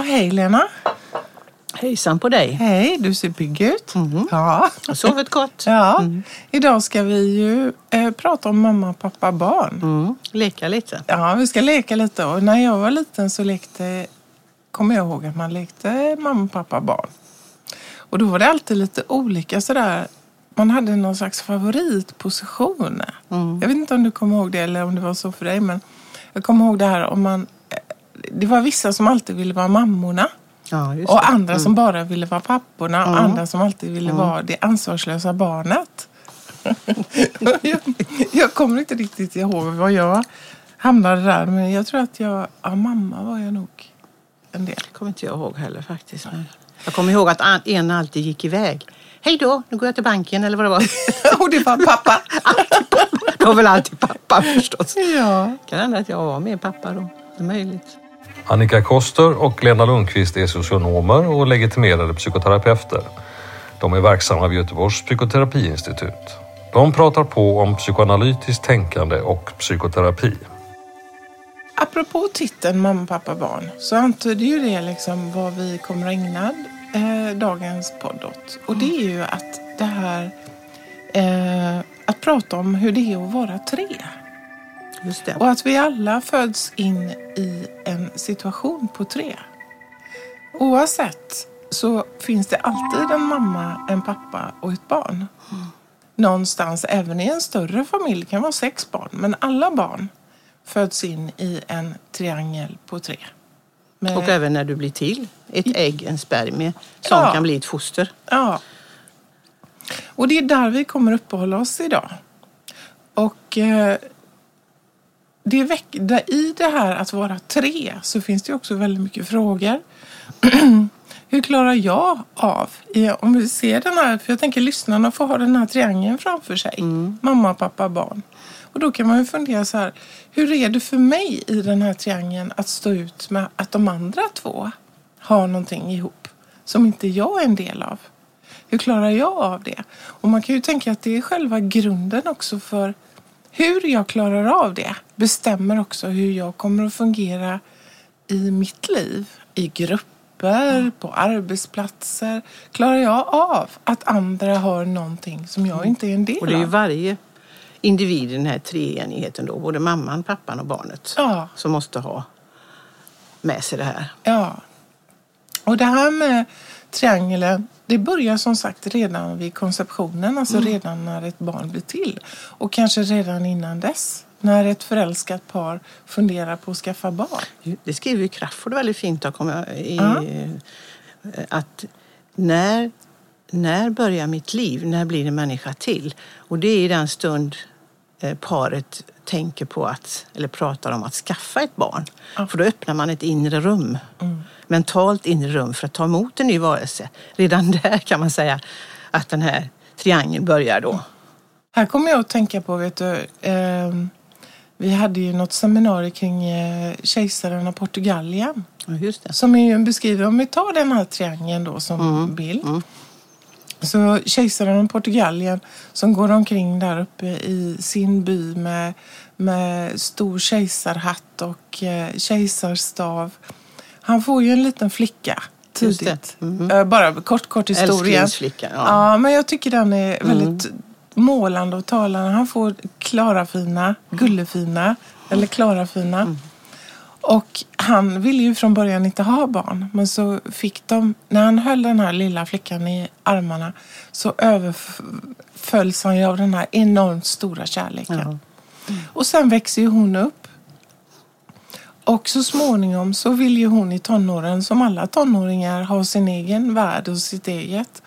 Ja, hej Lena. Hejsan på dig. Hej, du ser pigg ut. Mhm. Ja. Jag har sovit gott. ja. Idag ska vi ju eh, prata om mamma, pappa, barn. Mm. Leka lite. Ja, vi ska leka lite. Och när jag var liten så lekte, kommer jag ihåg att man lekte mamma, pappa, barn. Och då var det alltid lite olika sådär. Man hade någon slags favoritposition. Mm. Jag vet inte om du kommer ihåg det eller om det var så för dig. Men jag kommer ihåg det här om man... Det var vissa som alltid ville vara mammorna. Ja, Och andra som bara ville vara papporna och Mm. andra som alltid ville vara det ansvarslösa barnet. jag, jag kommer inte riktigt ihåg vad jag hamnade där men jag tror att jag, ja mamma var jag nog en del. Det kommer inte jag ihåg heller faktiskt. Men jag kommer ihåg att en alltid gick iväg. Hej då, nu går jag till banken eller vad det var. och det var pappa. Det var väl alltid pappa förstås. ja. Kan hända att jag var med pappa då. Det är möjligt. Annika Koster och Lena Lundqvist är socionomer och legitimerade psykoterapeuter. De är verksamma vid Göteborgs psykoterapiinstitut. De pratar på om psykoanalytiskt tänkande och psykoterapi. Apropå titeln mamma, pappa, barn så antyder ju det liksom vad vi kommer att ägna eh, dagens podd åt. Och det är ju att det här eh, att prata om hur det är att vara tre. Och att vi alla föds in i en situation på tre. Oavsett så finns det alltid en mamma, en pappa och ett barn. Någonstans, även i en större familj, kan vara sex barn, men alla barn föds in i en triangel på tre. Med- Och även när du blir till. Ett ägg, en spermie, som Ja. kan bli ett foster. Ja. Och det är där vi kommer uppehålla oss idag. Och eh, det väck, där, i det här att vara tre så finns det också väldigt mycket frågor. Hur klarar jag av, om vi ser den här, för jag tänker lyssnarna får ha den här triangeln framför sig. Mamma, pappa, barn. Och då kan man ju fundera så här, hur är det för mig i den här triangeln att stå ut med att de andra två har någonting ihop som inte jag är en del av? Hur klarar jag av det? Och man kan ju tänka att det är själva grunden också för hur jag klarar av det bestämmer också hur jag kommer att fungera i mitt liv. I grupper, på arbetsplatser. Klarar jag av att andra har någonting som jag inte är en del Och det är ju av? varje individ i den här treenigheten då, både mamman, pappan och barnet, Ja. som måste ha med sig det här. Ja. Och det här med triangeln, det börjar som sagt redan vid konceptionen, alltså Mm. redan när ett barn blir till. Och kanske redan innan dess, när ett förälskat par funderar på att skaffa barn. Det skriver ju Crafoord väldigt fint då, jag, i, Ja. eh, att när, när börjar mitt liv? När blir en människa till? Och det är i den stund paret tänker på att, eller pratar om att skaffa ett barn. Ja. För då öppnar man ett inre rum. Mm. Mentalt inre rum för att ta emot en ny varelse. Redan där kan man säga att den här triangeln börjar då. Här kommer jag att tänka på, vet du, ehm, vi hade ju något seminarium kring eh, kejsaren av Portugalien. Ja, just det. Som är ju en beskrivning, om vi tar den här triangeln då som bild. Så kejsaren av Portugalien som går omkring där uppe i sin by med, med stor kejsarhatt och eh, kejsarstav. Han får ju en liten flicka tidigt. Mhm. Eh, Bara kort, kort historia. Ja. Ja, men jag tycker den är väldigt målande och talande. Han får Klara-fina, Gullefina eller Klara-fina. Och han ville ju från början inte ha barn. Men så fick de, när han höll den här lilla flickan i armarna så överfölls han ju av den här enormt stora kärleken. Ja. Och sen växer ju hon upp. Och så småningom så vill ju hon i tonåren, som alla tonåringar, ha sin egen värld och sitt eget.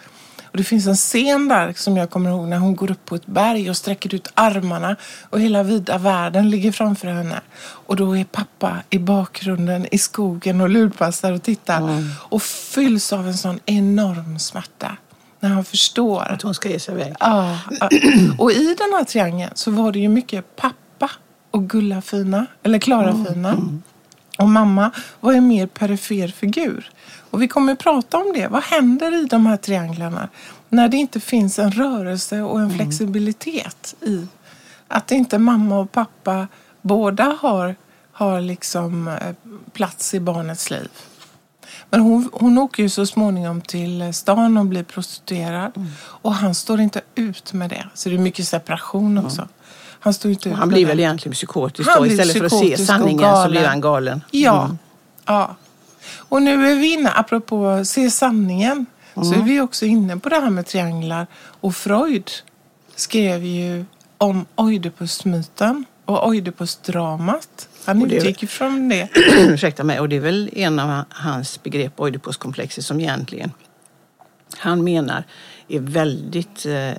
Och det finns en scen där som jag kommer ihåg när hon går upp på ett berg och sträcker ut armarna och hela vida världen ligger framför henne. Och då är pappa i bakgrunden i skogen och lurpassar och tittar och fylls av en sån enorm smärta när han förstår Att hon ska ge sig iväg. Ja, ja. och i den här triangeln så var det ju mycket pappa och Gulla-fina, eller Klara-fina. Och mamma var en mer perifer figur. Och vi kommer att prata om det. Vad händer i de här trianglarna när det inte finns en rörelse och en flexibilitet i att inte mamma och pappa båda har, har liksom eh, plats i barnets liv. Men hon, hon åker ju så småningom till stan och blir prostituerad. Mm. Och han står inte ut med det. Så det är mycket separation också. Han står inte ut Han blir väl egentligen psykotisk Han då. Istället för att se sanningen så blir han galen. Ja. Mm. ja. Och nu är vi inne, apropå se sanningen, så Mm. är vi också inne på det här med trianglar. Och Freud skrev ju om Oidipusmyten och Oidipusdramat. Han Och utgick ifrån det. Ursäkta mig. Och det är väl en av hans begrepp, Oidipuskomplexet, som egentligen han menar är väldigt eh,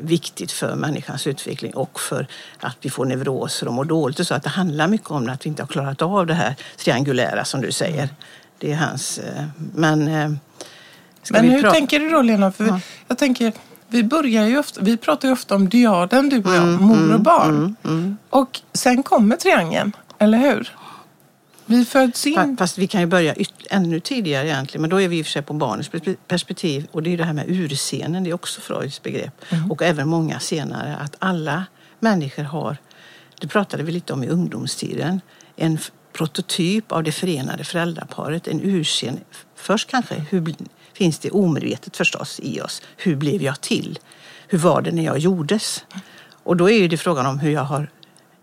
viktigt för människans utveckling och för att vi får neuroser och mår dåligt och så. Att det handlar mycket om att vi inte har klarat av det här triangulära som du säger. Det är hans... Eh, men... Eh, Men hur tänker du då Lena? För Ja. Jag tänker, vi börjar ju ofta, vi pratar ju ofta om dyaden du och jag, Mm, mor och barn. Och sen kommer triangeln, eller hur? Vi föds in. Fast vi kan ju börja ännu tidigare egentligen. Men då är vi i och för sig på barnets perspe- perspektiv. Och det är det här med urscenen, det är också Freuds begrepp. Och även många senare. Att alla människor har, det pratade vi lite om i ungdomstiden, en prototyp av det förenade föräldraparet. En urscen. Först kanske, hur finns det omedvetet förstås i oss. Hur blev jag till? Hur var det när jag gjordes? Och då är ju det frågan om hur jag har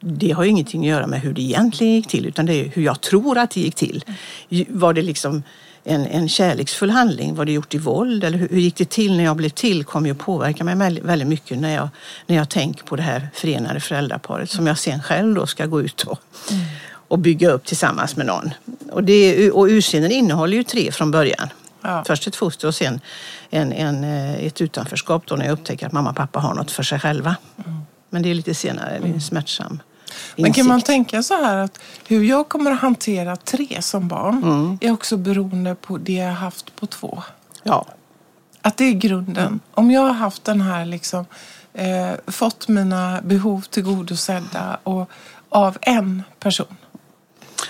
det har ju ingenting att göra med hur det egentligen gick till utan det är hur jag tror att det gick till. Var det liksom en, en kärleksfull handling? Var det gjort i våld? Eller hur, hur gick det till när jag blev till? kommer ju att påverka mig väldigt, mycket när jag, när jag tänker på det här förenade föräldraparet som jag sen själv då ska gå ut och, och bygga upp tillsammans med någon. Och, det, och ursynen innehåller ju tre från början. Ja. Först ett foster och sen en, en, eh, ett utanförskap då när jag upptäcker att mamma och pappa har något för sig själva. Men det är lite senare, det är en smärtsam Men kan man tänka så här att hur jag kommer att hantera tre som barn Mm. är också beroende på det jag har haft på två. Ja, Att det är grunden. Om jag har haft den här liksom, eh, fått mina behov tillgodosedda och av en person.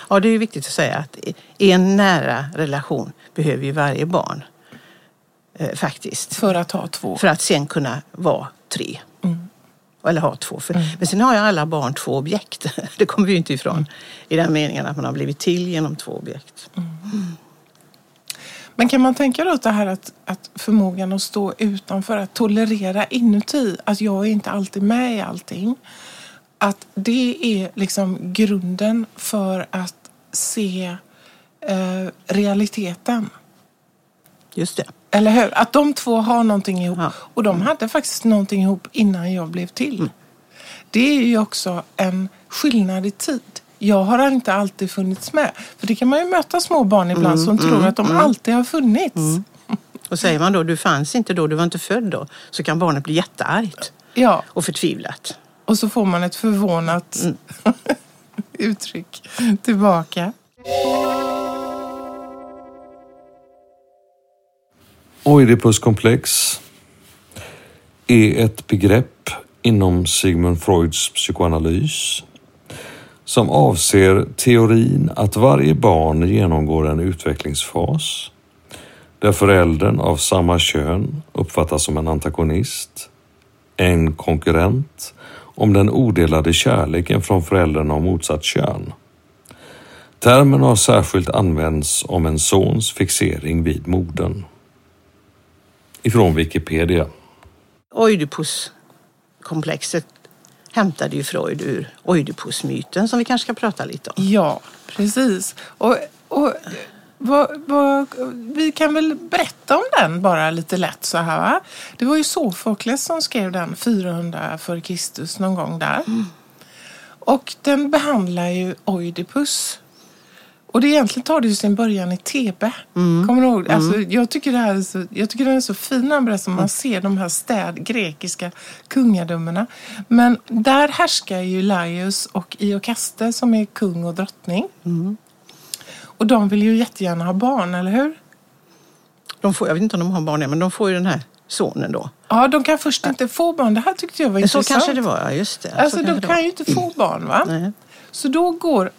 ja, det är viktigt att säga att i en nära relation behöver ju varje barn eh, faktiskt. För att ha två. För att sen kunna vara tre. Mm. Eller ha två. För, Men sen har ju alla barn två objekt. Det kommer vi ju inte ifrån. I den meningen att man har blivit till genom två objekt. Men kan man tänka då att det här att, att förmågan att stå utanför, att tolerera inuti, att jag är inte alltid med i allting. Att det är liksom grunden för att se eh, realiteten. Just det. Eller hur? Att de två har någonting ihop. Ja. Och de hade faktiskt någonting ihop innan jag blev till. Det är ju också en skillnad i tid. Jag har inte alltid funnits med. För det kan man ju möta små barn ibland som tror att de alltid har funnits. Och säger man då du fanns inte då, du var inte född då, så kan barnet bli jätteargt Ja, och förtvivlat. och så får man ett förvånat uttryck tillbaka. Oidipuskomplex är e ett begrepp inom Sigmund Freuds psykoanalys som avser teorin att varje barn genomgår en utvecklingsfas där föräldern av samma kön uppfattas som en antagonist, en konkurrent om den odelade kärleken från föräldern av motsatt kön. Termen har särskilt använts om en sons fixering vid modern. Ifrån Wikipedia. Oidipuskomplexet hämtade ju Freud ur Oidipusmyten som vi kanske ska prata lite om. Ja, precis. Och, och vad, vad, vi kan väl berätta om den bara lite lätt så här. Va? Det var ju Sofokles som skrev den 400 för Kristus någon gång där. Och den behandlar ju Oidipus. Och det egentligen tar det ju sin början i Thebe. Kommer du ihåg? Alltså, jag, tycker det här är så, jag tycker den är så fin när berättar. Man ser de här städ, grekiska kungadömena. Men där härskar ju Laius och Iokaste som är kung och drottning. Och de vill ju jättegärna ha barn, eller hur? De får, jag vet inte om de har barn än, men de får ju den här sonen då. Ja, de kan först inte få barn. Det här tyckte jag var Så intressant. kanske det var, ja just det. Alltså, så de det kan var. ju inte få barn, va? Nej. Så då går,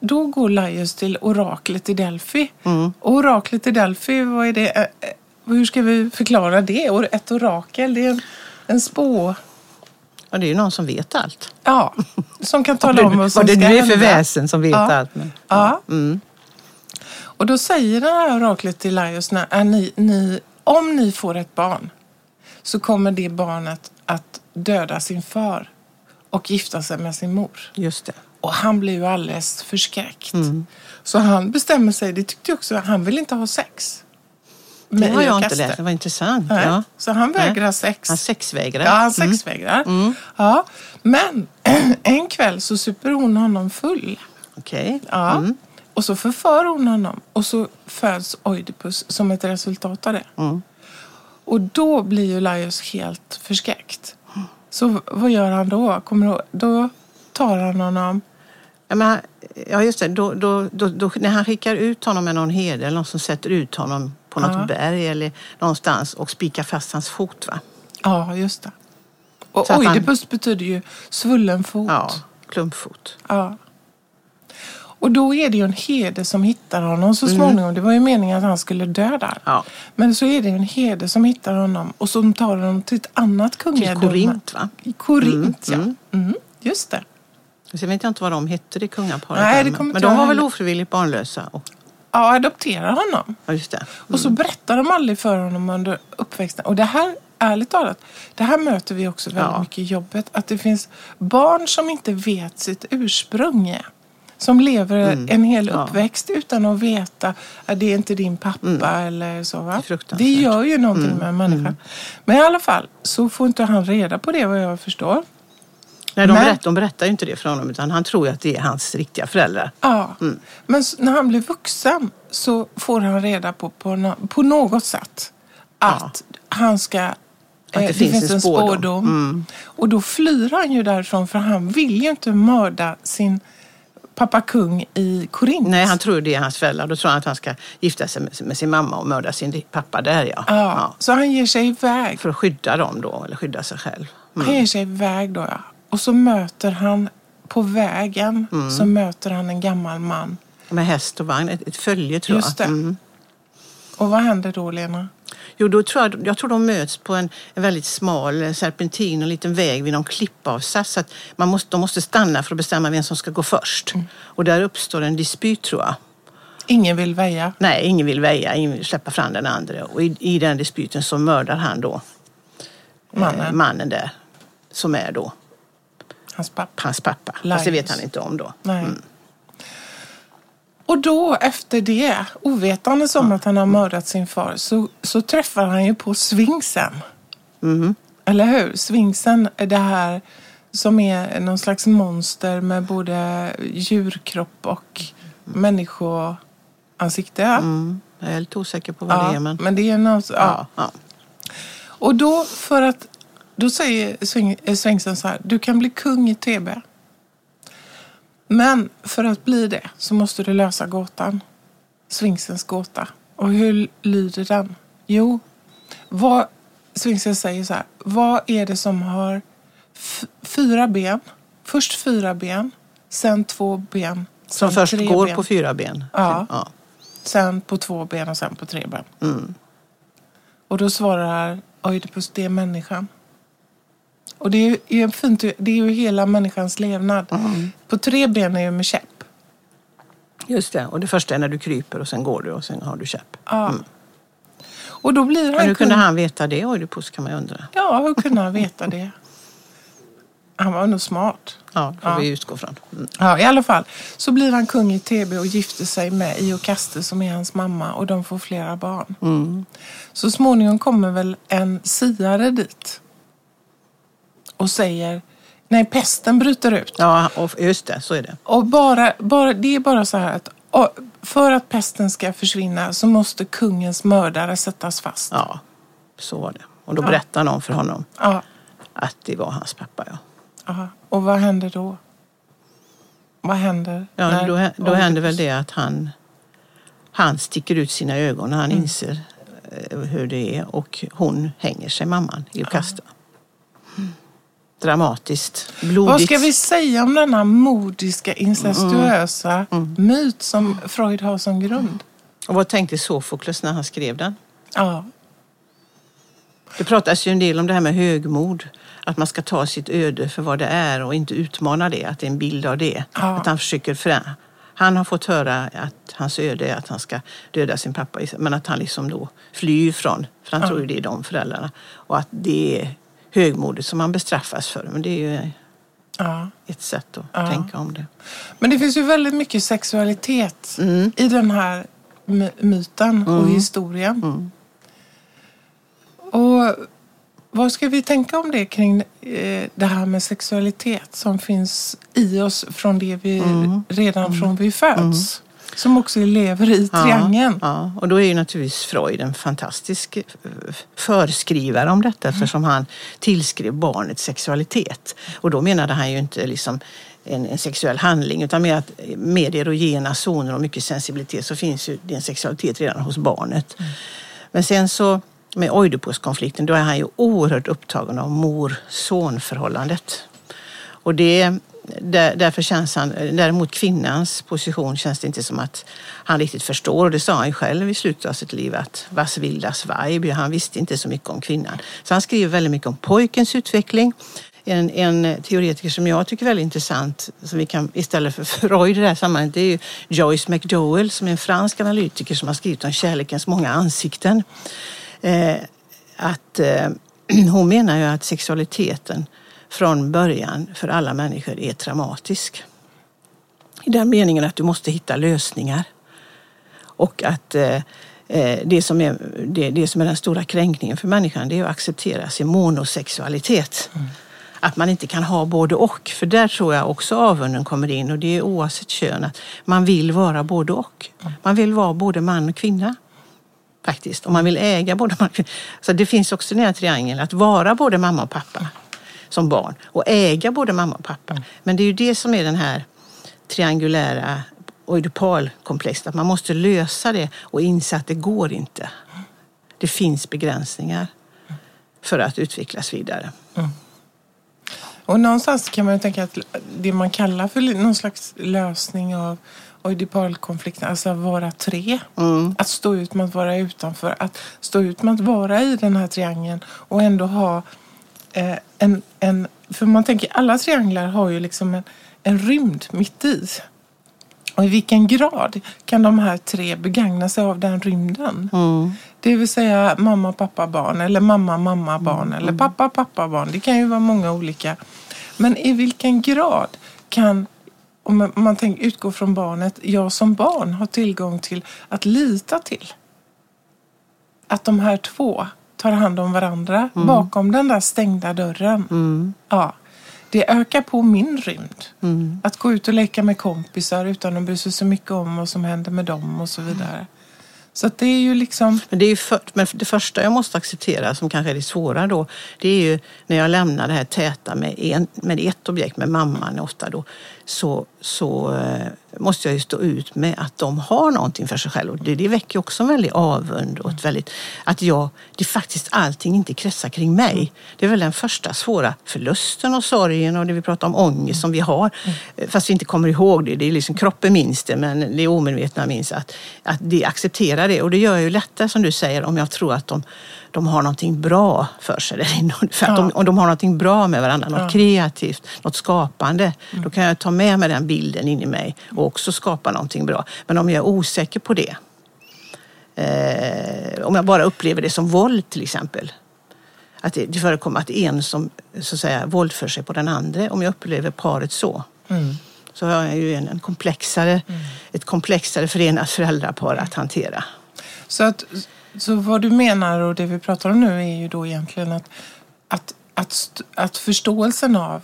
då går Laius till oraklet i Delphi. Mm. Och oraklet i Delphi, vad är det? Hur ska vi förklara det? Ett orakel, det är en, en spå... Ja, det är ju någon som vet allt. Ja, som kan tala om vad som vad det ska nu är hända. för väsen som vet Ja. allt. Men, Ja. Mm. Och då säger det här oraklet till Laios, när, är ni, ni, om ni får ett barn så kommer det barnet att döda sin far och gifta sig med sin mor. Just det. Och han blir ju alldeles förskräckt. Så han bestämmer sig, det tyckte jag också, han vill inte ha sex. Det har jag inte läst. Det var intressant. Ja. Så han vägrar Nej. sex. Han sexvägrar. Ja, han sexvägrar. Ja. Men en kväll så super hon honom full. Okej. Ja. Och så förför hon honom. Och så föds Oidipus som ett resultat av det. Mm. Och då blir ju Laios helt förskräckt. Så vad gör han då? Kommer ihåg? då tar han honom. Ja, men, ja, just det. Då, då, då, när han skickar ut honom med någon herde eller någon som sätter ut honom på något Ja. berg eller någonstans och spikar fast hans fot. Va? Ja, just det. Och Så att han- Oidipus betyder ju svullen fot. Ja, klumpfot. Ja. Och då är det ju en herde som hittar honom så Mm. småningom. Det var ju meningen att han skulle dö där. Ja. Men så är det en herde som hittar honom och som tar honom till ett annat Till kungadöme. Korint, va? I Korint, Mm, ja. Mm, just det. Jag vet inte vad de hette, det kungaparet. Nej, det men- de jag var väl heller. ofrivilligt barnlösa? Och, Ja, adopterar honom. ja, just det. Och så berättar de aldrig för honom under uppväxten. Och det här, ärligt talat, det här möter vi också väldigt Ja. mycket i jobbet. Att det finns barn som inte vet sitt ursprung. Som lever en hel Mm. Ja. uppväxt utan att veta att det är inte din pappa eller så. Va? fruktansvärt. Det gör ju någonting med en människa. Men i alla fall så får inte han reda på det vad jag förstår. Nej, de, Men- berättar, de berättar ju inte det för honom utan han tror ju att det är hans riktiga föräldrar. Ja, Mm. men när han blir vuxen så får han reda på på, nå- på något sätt att han ska... Att det finns en spådom. Mm. Och då flyr han ju därifrån för han vill ju inte mörda sin pappa kung i Korint. Nej, han tror det är hans föräldrar. Då tror han att han ska gifta sig med, sin mamma och mörda sin pappa där ja. Ja, Så han ger sig iväg. För att skydda dem då, eller skydda sig själv. Han ger sig iväg då ja. Och så möter han på vägen Mm. så möter han en gammal man. Med häst och vagn, ett, ett följe tror Just det. Mm. Och vad händer då Lena? Jo, då tror jag, jag tror de möts på en, en väldigt smal serpentin, en liten väg vid någon klippavsats. Så att man måste, de måste stanna för att bestämma vem som ska gå först. Mm. Och där uppstår en dispyt tror jag. Ingen vill väja. Nej, ingen vill väja, ingen vill släppa fram den andra. Och i, i den dispyten så mördar han då Mannen. eh, mannen där. Som är då Hans pappa. hans pappa. Fast det vet han inte om då. Nej. Och då efter det, ovetandes om att han har mördat sin far, så, så träffar han ju på Svinksen. Mhm. Eller hur? Svinksen är det här som är någon slags monster med både djurkropp och människoansikte. Mm. Jag är lite osäker på vad Ja, det är. Men... men det är något, ja. Ja, ja. Och då för att då säger eh, Svängsen så här, du kan bli kung i TB. Men för att bli det så måste du lösa gåtan. Sfinxens gåta. Och hur lyder den? Jo, vad, Sfinxen säger så här, vad är det som har fyra ben? Först fyra ben, sen två ben, Som sen först tre går ben. på fyra ben. Ja. ja. Sen på två ben och sen på tre ben. Mm. Och då svarar Oidipus, det är människan. Och det är ju, fint, det är ju hela människans levnad. Mm. På tre ben är ju med käpp. Just det. Och det första är när du kryper och sen går du och sen har du käpp. Ja. Och då blir han Men hur kunde han veta det, Oidipus, kan man ju undra. Ja, hur kunde han veta det? Han var nog smart. Ja, får Ja. vi utgå från. Mm. Ja, i alla fall. Så blir han kung i TB och gifter sig med Iokaste som är hans mamma och de får flera barn. Mm. Så småningom kommer väl en siare dit och säger nej, pesten bryter ut. Ja, och just det, så är det. Och bara, bara, det är bara så här att för att pesten ska försvinna så måste kungens mördare sättas fast. Ja, så var det. Och då Ja. berättar någon för honom Ja, att det var hans pappa. Ja, ja. Och vad händer då? Vad händer? ja när då, då händer väl det att han, han sticker ut sina ögon när han Mm. inser eh, hur det är och hon hänger sig, mamman, i Jocasta. Dramatiskt, blodigt. Vad ska vi säga om denna modiska, incestuösa Mm. myt som Freud har som grund? Och vad tänkte Sofokles när han skrev den? Ja, Det pratas ju en del om det här med högmod. Att man ska ta sitt öde för vad det är och inte utmana det. Att det är en bild av det. Ja. Att han försöker förä- Han har fått höra att hans öde är att han ska döda sin pappa, men att han liksom då flyr från, för han Ja. tror ju det är de föräldrarna. Och att det är högmodet som han bestraffas för. Men det är ju Ja. ett sätt att Ja. tänka om det. Men det finns ju väldigt mycket sexualitet Mm. i den här my- myten och historien. Mm. Och vad ska vi tänka om det kring eh, det här med sexualitet som finns i oss från det vi Mm. redan från vi föds? Som också lever i Ja, triangeln. Ja, och då är ju naturligtvis Freud en fantastisk eh, förskrivare om detta eftersom han tillskrev barnet sexualitet. Och då menade han ju inte liksom en, en sexuell handling utan med att med erogena zoner och mycket sensibilitet så finns ju din sexualitet redan hos barnet. Men sen så med Oidipuskonflikten då är han ju oerhört upptagen av mor-son-förhållandet. Och det, där, därför känns han, däremot kvinnans position känns det inte som att han riktigt förstår. Och det sa han ju själv i slutet av sitt liv att was will das Weib? Han visste inte så mycket om kvinnan. Så han skriver väldigt mycket om pojkens utveckling. En, en teoretiker som jag tycker är väldigt intressant, som vi kan istället för Freud i det här sammanhanget, det är ju Joyce McDowell som är en fransk analytiker som har skrivit om kärlekens många ansikten. Eh, att eh, hon menar ju att sexualiteten från början för alla människor är traumatisk. I den meningen att du måste hitta lösningar. Och att eh, eh, det, som är, det, det som är den stora kränkningen för människan det är att acceptera sin monosexualitet. Att man inte kan ha både och. För där tror jag också avunden kommer in och det är oavsett kön. Att man vill vara både och. Man vill vara både man och kvinna faktiskt. Om man vill äga både man och kvinna. Så det finns också den här triangeln, att vara både mamma och pappa som barn och äga både mamma och pappa. Men det är ju det som är den här triangulära oidipalkomplexet, att man måste lösa det och inse att det går inte. Det finns begränsningar för att utvecklas vidare. Och någonstans kan man ju tänka att det man kallar för någon slags lösning av oidipalkonflikten, alltså vara tre. Mm. Att stå ut med att vara utanför, att stå ut med att vara i den här triangeln och ändå ha eh, en, en... För man tänker, alla trianglar har ju liksom en, en rymd mitt i. Och i vilken grad kan de här tre begagna sig av den rymden? Mm. Det vill säga mamma, pappa, barn eller mamma, mamma, barn eller pappa, pappa, barn. Det kan ju vara många olika. Men i vilken grad kan, om man- om man tänker, utgår från barnet, jag som barn har tillgång till att lita till att de här två tar hand om varandra bakom den där stängda dörren. Mm. Ja, det ökar på min rymd. Mm. Att gå ut och leka med kompisar utan att bry sig så mycket om vad som händer med dem och så vidare. Så att det är ju liksom... Men det, är för, men det första jag måste acceptera, som kanske är det svåra då, det är ju när jag lämnar det här täta med, en, med ett objekt, med mamman ofta då, så, så eh, måste jag ju stå ut med att de har någonting för sig själva. Det, det väcker också en väldig avund och ett väldigt, att jag, det faktiskt allting inte kretsar kring mig. Det är väl den första svåra förlusten och sorgen och det vi pratar om ångest som vi har. Eh, fast vi inte kommer ihåg det. Det är liksom kroppen minns det men det omedvetna minns att, att det accepterar det. Och det gör jag ju lättare som du säger om jag tror att de, de har någonting bra för sig där inne. För att de, Ja. om de har någonting bra med varandra, något Ja. kreativt, något skapande. Då kan jag ta med mig den bilden in i mig och också skapa någonting bra. Men om jag är osäker på det, eh, om jag bara upplever det som våld till exempel. Att det, det förekommer att en som så att säga, våldför sig på den andra, om jag upplever paret så. Mm. Så har jag ju en, en komplexare, ett komplexare förenat föräldrapar att hantera. Så, att, så vad du menar och det vi pratar om nu är ju då egentligen att, att, att, att förståelsen av,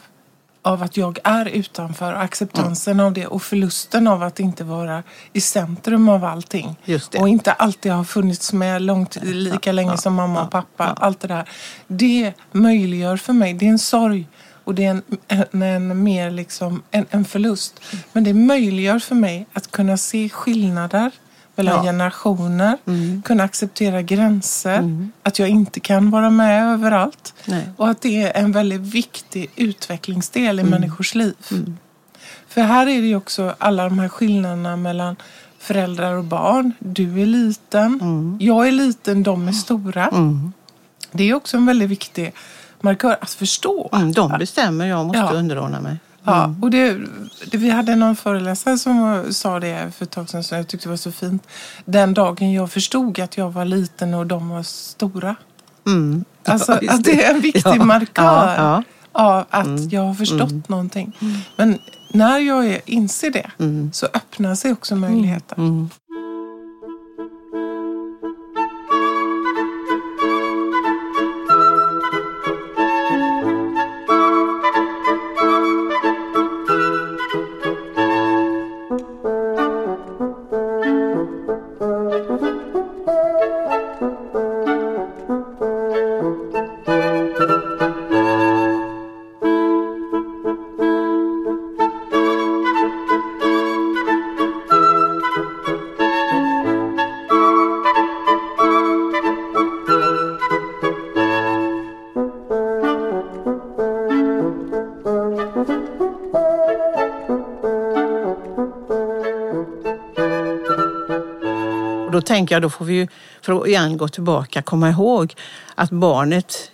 av att jag är utanför och acceptansen av det och förlusten av att inte vara i centrum av allting. Och inte alltid ha funnits med långt, lika länge som mamma och pappa. Allt det där. Det möjliggör för mig, det är en sorg och det är en, en, en mer liksom en, en förlust. Men det möjliggör för mig att kunna se skillnader mellan Ja. generationer, Mm. kunna acceptera gränser, att jag inte kan vara med överallt. Nej. Och att det är en väldigt viktig utvecklingsdel i Mm. människors liv. För här är det ju också alla de här skillnaderna mellan föräldrar och barn. Du är liten, jag är liten, de är stora. Mm. Det är också en väldigt viktig markör att förstå. Mm, de bestämmer, jag måste Ja. underordna mig. Ja, och det, det, vi hade någon föreläsare som sa det för ett tag sedan som jag tyckte var så fint. Den dagen jag förstod att jag var liten och de var stora. Mm. Alltså Ja, att det är en viktig Ja, markör ja, av att jag har förstått någonting. Men när jag inser det så öppnar sig också möjligheter. Tänker jag, då får vi ju, för att igen gå tillbaka, komma ihåg att barnet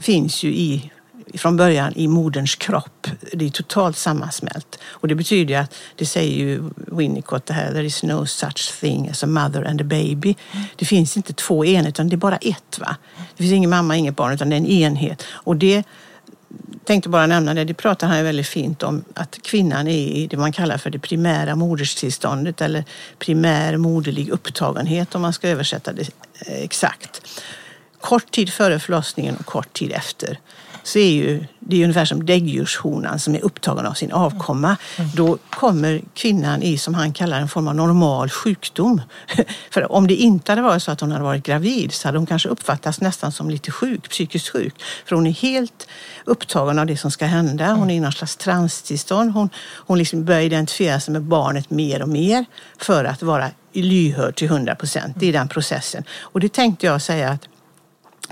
finns ju i, från början i moderns kropp. Det är totalt sammansmält. Och det betyder ju att, det säger ju Winnicott det här, there is no such thing as a mother and a baby. Det finns inte två enheter, utan det är bara ett. Va? Det finns ingen mamma, inget barn, utan det är en enhet. Och det tänkte bara nämna det, det pratar han ju väldigt fint om att kvinnan är i det man kallar för det primära moderstillståndet eller primär moderlig upptagenhet om man ska översätta det eh, exakt. Kort tid före förlossningen och kort tid efter så är ju, det är ju ungefär som däggdjurshonan som är upptagen av sin avkomma. Då kommer kvinnan i, som han kallar en form av normal sjukdom. För om det inte hade varit så att hon hade varit gravid så hade hon kanske uppfattats nästan som lite sjuk, psykiskt sjuk. För hon är helt upptagen av det som ska hända. Hon är i någon slags transtillstånd. Hon, hon liksom börjar identifiera sig med barnet mer och mer för att vara lyhörd till 100 procent. Det är den processen. Och det tänkte jag säga att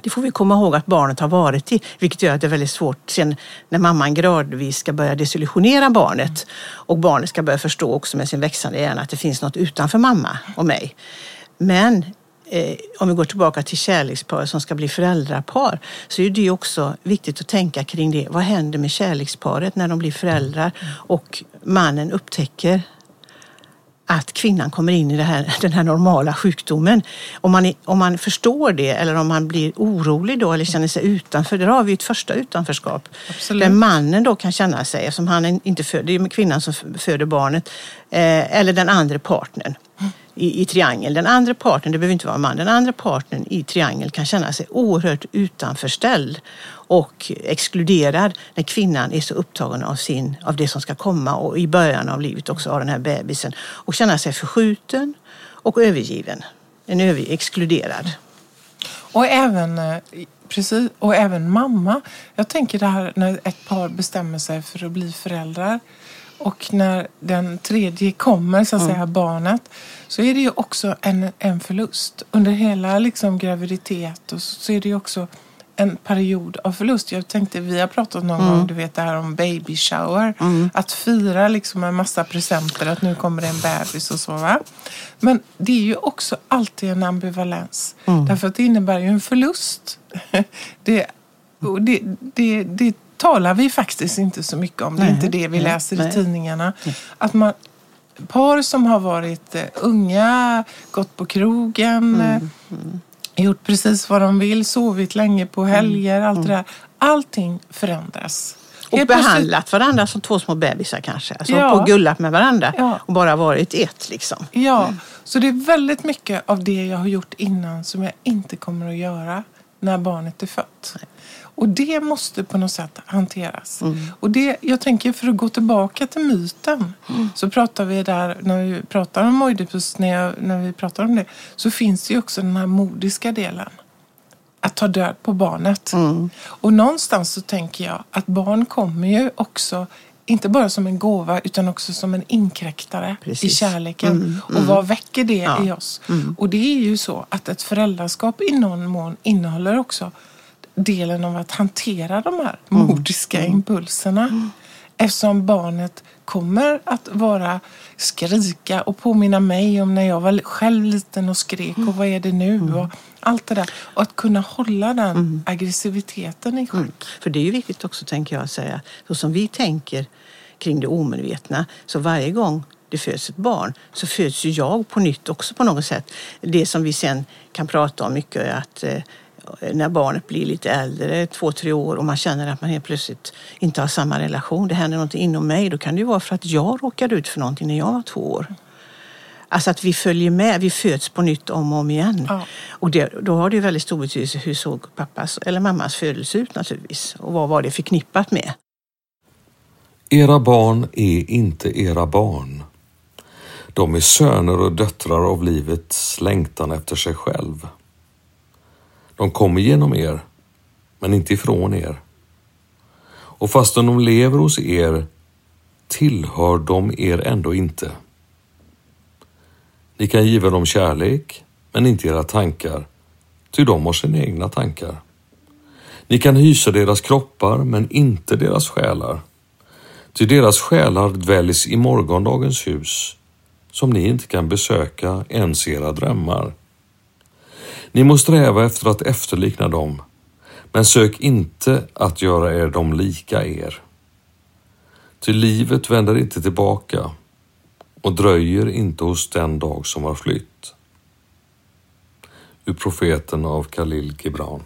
det får vi komma ihåg att barnet har varit i, vilket gör att det är väldigt svårt sen när mamman gradvis ska börja desillusionera barnet och barnet ska börja förstå också med sin växande hjärna att det finns något utanför mamma och mig. Men eh, om vi går tillbaka till kärlekspar som ska bli föräldrapar så är det också viktigt att tänka kring det. Vad händer med kärleksparet när de blir föräldrar och mannen upptäcker att kvinnan kommer in i här, den här normala sjukdomen. Om man, om man förstår det eller om man blir orolig då eller känner sig utanför, där har vi ett första utanförskap. Absolut. Där mannen då kan känna sig, eftersom han inte föder, det är kvinnan som föder barnet, eh, eller den andra partnern i, i triangel. Den andra partnern, det behöver inte vara en man, den andra partnern i triangel kan känna sig oerhört utanförställd och exkluderad när kvinnan är så upptagen av, sin, av det som ska komma och i början av livet också av den här bebisen och känna sig förskjuten och övergiven. En över, exkluderad. Och även, eh, precis, och även mamma. Jag tänker det här när ett par bestämmer sig för att bli föräldrar och när den tredje kommer, så att säga, barnet, så är det ju också en, en förlust. Under hela liksom, graviditet och så, så är det ju också en period av förlust. Jag tänkte, vi har pratat någon gång, du vet det här om baby shower. Att fira liksom en massa presenter, att nu kommer det en bebis och så. Va? Men det är ju också alltid en ambivalens. Därför att det innebär ju en förlust. det, det, det, det talar vi faktiskt inte så mycket om. Det är Nej, inte det vi läser nej. i tidningarna. Att man, par som har varit eh, unga, gått på krogen, Mm, eh, gjort precis vad de vill, sovit länge på Mm, helger, allt det där. Allting förändras. Och Helt plötsligt- behandlat varandra som två små bebisar kanske. Alltså Ja. på gullat med varandra Ja. och bara varit ett liksom. Ja, så det är väldigt mycket av det jag har gjort innan som jag inte kommer att göra när barnet är fött. Och det måste på något sätt hanteras. Och det, jag tänker för att gå tillbaka till myten så pratar vi där, när vi pratar om Oidipus, när, jag, när vi pratar om det, så finns det ju också den här modiska delen. Att ta död på barnet. Och någonstans så tänker jag att barn kommer ju också inte bara som en gåva utan också som en inkräktare i Precis. kärleken. Och vad väcker det Ja. i oss? Och det är ju så att ett föräldraskap i någon mån innehåller också delen av att hantera de här modiska impulserna. Eftersom barnet kommer att vara skrika och påminna mig om när jag var själv liten och skrek och vad är det nu? Och allt det där. Och att kunna hålla den aggressiviteten i schack. För det är ju viktigt också, tänker jag, att säga, så som vi tänker kring det omedvetna. Så varje gång det föds ett barn så föds ju jag på nytt också på något sätt. Det som vi sen kan prata om mycket är att eh, när barnet blir lite äldre, två, tre år och man känner att man helt plötsligt inte har samma relation. Det händer något inom mig. Då kan det ju vara för att jag råkade ut för någonting när jag var två år. Alltså att vi följer med, vi föds på nytt om och om igen. Ja. Och det, då har det väldigt stor betydelse hur såg pappas eller mammas födelse ut naturligtvis. Och vad var det förknippat med? Era barn är inte era barn. De är söner och döttrar av livets längtan efter sig själv. De kommer genom er, men inte ifrån er. Och fastän de lever hos er tillhör de er ändå inte. Ni kan giva dem kärlek, men inte era tankar, ty de har sina egna tankar. Ni kan hysa deras kroppar, men inte deras själar. Ty deras själar dväljs i morgondagens hus, som ni inte kan besöka ens i era drömmar. Ni må sträva efter att efterlikna dem, men sök inte att göra er dem lika er. Ty livet vänder inte tillbaka och dröjer inte hos den dag som har flytt. Ur profeten av Khalil Gibran.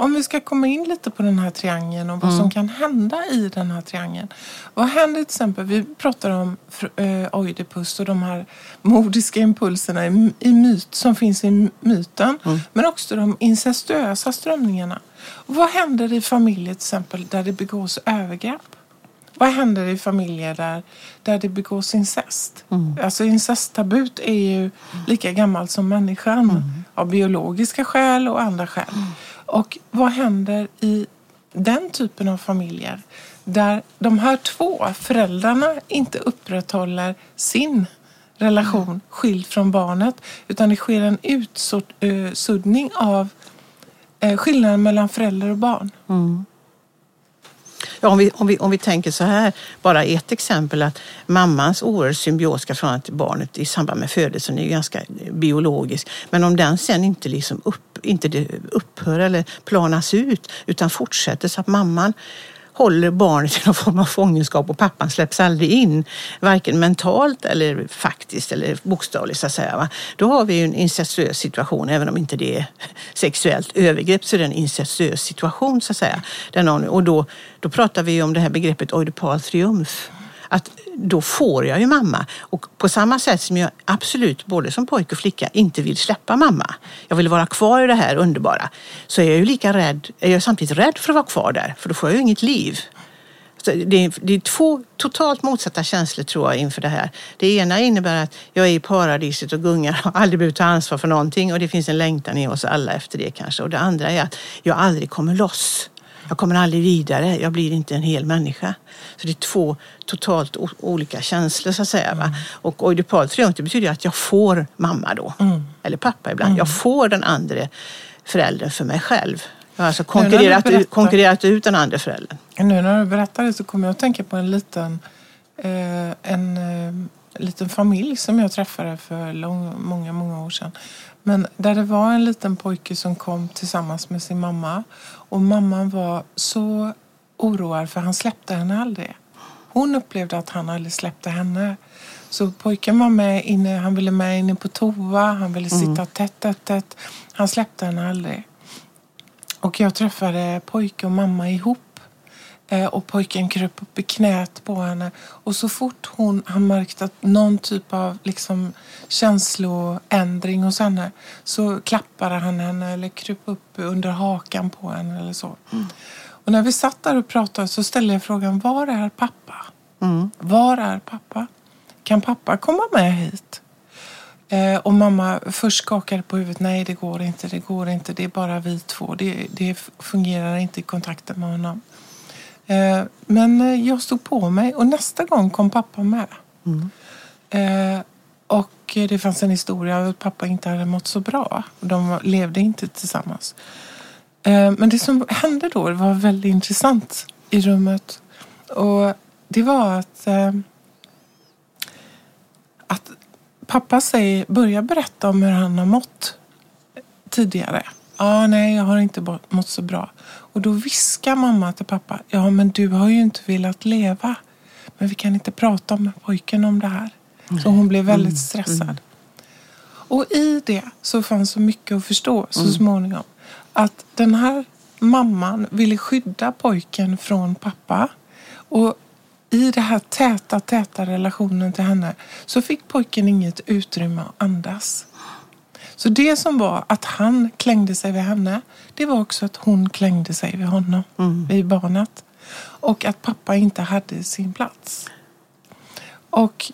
Om vi ska komma in lite på den här triangeln och vad mm. som kan hända i den här triangeln. Vad händer till exempel, vi pratar om äh, Oidipus och de här mordiska impulserna i, i myt, som finns i myten. Mm. Men också de incestuösa strömningarna. Och vad händer i familjer till exempel där det begås övergrepp? Vad händer i familjer där, där det begås incest? Mm. Alltså incesttabut är ju lika gammalt som människan mm. av biologiska skäl och andra skäl. Och vad händer i den typen av familjer där de här två föräldrarna inte upprätthåller sin relation mm. skild från barnet utan det sker en utsuddning av eh, skillnaden mellan förälder och barn. Mm. Ja, om, vi, om, vi, om vi tänker så här, bara ett exempel att mammans oerhört symbiotiska förhållande till barnet i samband med födelsen är ganska biologisk. Men om den sen inte, liksom upp, inte upphör eller planas ut utan fortsätter så att mamman håller barnet i någon form av fångenskap och pappan släpps aldrig in. Varken mentalt eller faktiskt eller bokstavligt så att säga. Va? Då har vi ju en incestuös situation, även om inte det är sexuellt övergrepp så är det en incestuös situation så att säga. Den och då, då pratar vi om det här begreppet oidipal triumf att då får jag ju mamma. Och på samma sätt som jag absolut, både som pojke och flicka, inte vill släppa mamma. Jag vill vara kvar i det här underbara. Så är jag ju lika rädd, är jag samtidigt rädd för att vara kvar där, för då får jag ju inget liv. Så det, är, det är två totalt motsatta känslor tror jag inför det här. Det ena innebär att jag är i paradiset och gungar och aldrig behöver ta ansvar för någonting och det finns en längtan i oss alla efter det kanske. Och det andra är att jag aldrig kommer loss. Jag kommer aldrig vidare, jag blir inte en hel människa. Så det är två totalt olika känslor så att säga. Mm. Och oidipal triumf betyder att jag får mamma då, mm. eller pappa ibland. Mm. Jag får den andra föräldern för mig själv. Jag har alltså konkurrerat, berättar, ut, konkurrerat ut den andra föräldern. Nu när du berättar det så kommer jag att tänka på en liten, eh, en, eh, liten familj som jag träffade för lång, många, många år sedan. Men där det var en liten pojke som kom tillsammans med sin mamma och mamman var så oroad för han släppte henne aldrig. Hon upplevde att han aldrig släppte henne. Så pojken var med inne, han ville med inne på toa, han ville sitta mm. tätt, tätt, tätt. Han släppte henne aldrig. Och jag träffade pojke och mamma ihop och pojken kröp upp i knät på henne. Och så fort hon, han märkte att någon typ av liksom, känsloändring hos henne så klappade han henne eller kröp upp under hakan på henne eller så. Mm. Och när vi satt där och pratade så ställde jag frågan, var är pappa? Mm. Var är pappa? Kan pappa komma med hit? Eh, och mamma först skakade på huvudet. Nej, det går inte, det går inte. Det är bara vi två. Det, det fungerar inte i kontakten med honom. Eh, men eh, jag stod på mig och nästa gång kom pappa med. Mm. Eh, och det fanns en historia att pappa inte hade mått så bra. De levde inte tillsammans. Men det som hände då var väldigt intressant i rummet. Och det var att, att pappa säger, börjar berätta om hur han har mått tidigare. ah, nej, jag har inte må- mått så bra. Och då viskar mamma till pappa, ja men du har ju inte velat leva. Men vi kan inte prata med pojken om det här. Så hon blev väldigt stressad. Och i det så fanns så mycket att förstå så småningom. Att den här mamman ville skydda pojken från pappa. Och i den här täta, täta relationen till henne så fick pojken inget utrymme att andas. Så det som var att han klängde sig vid henne, det var också att hon klängde sig vid honom, vid barnet. Och att pappa inte hade sin plats. Och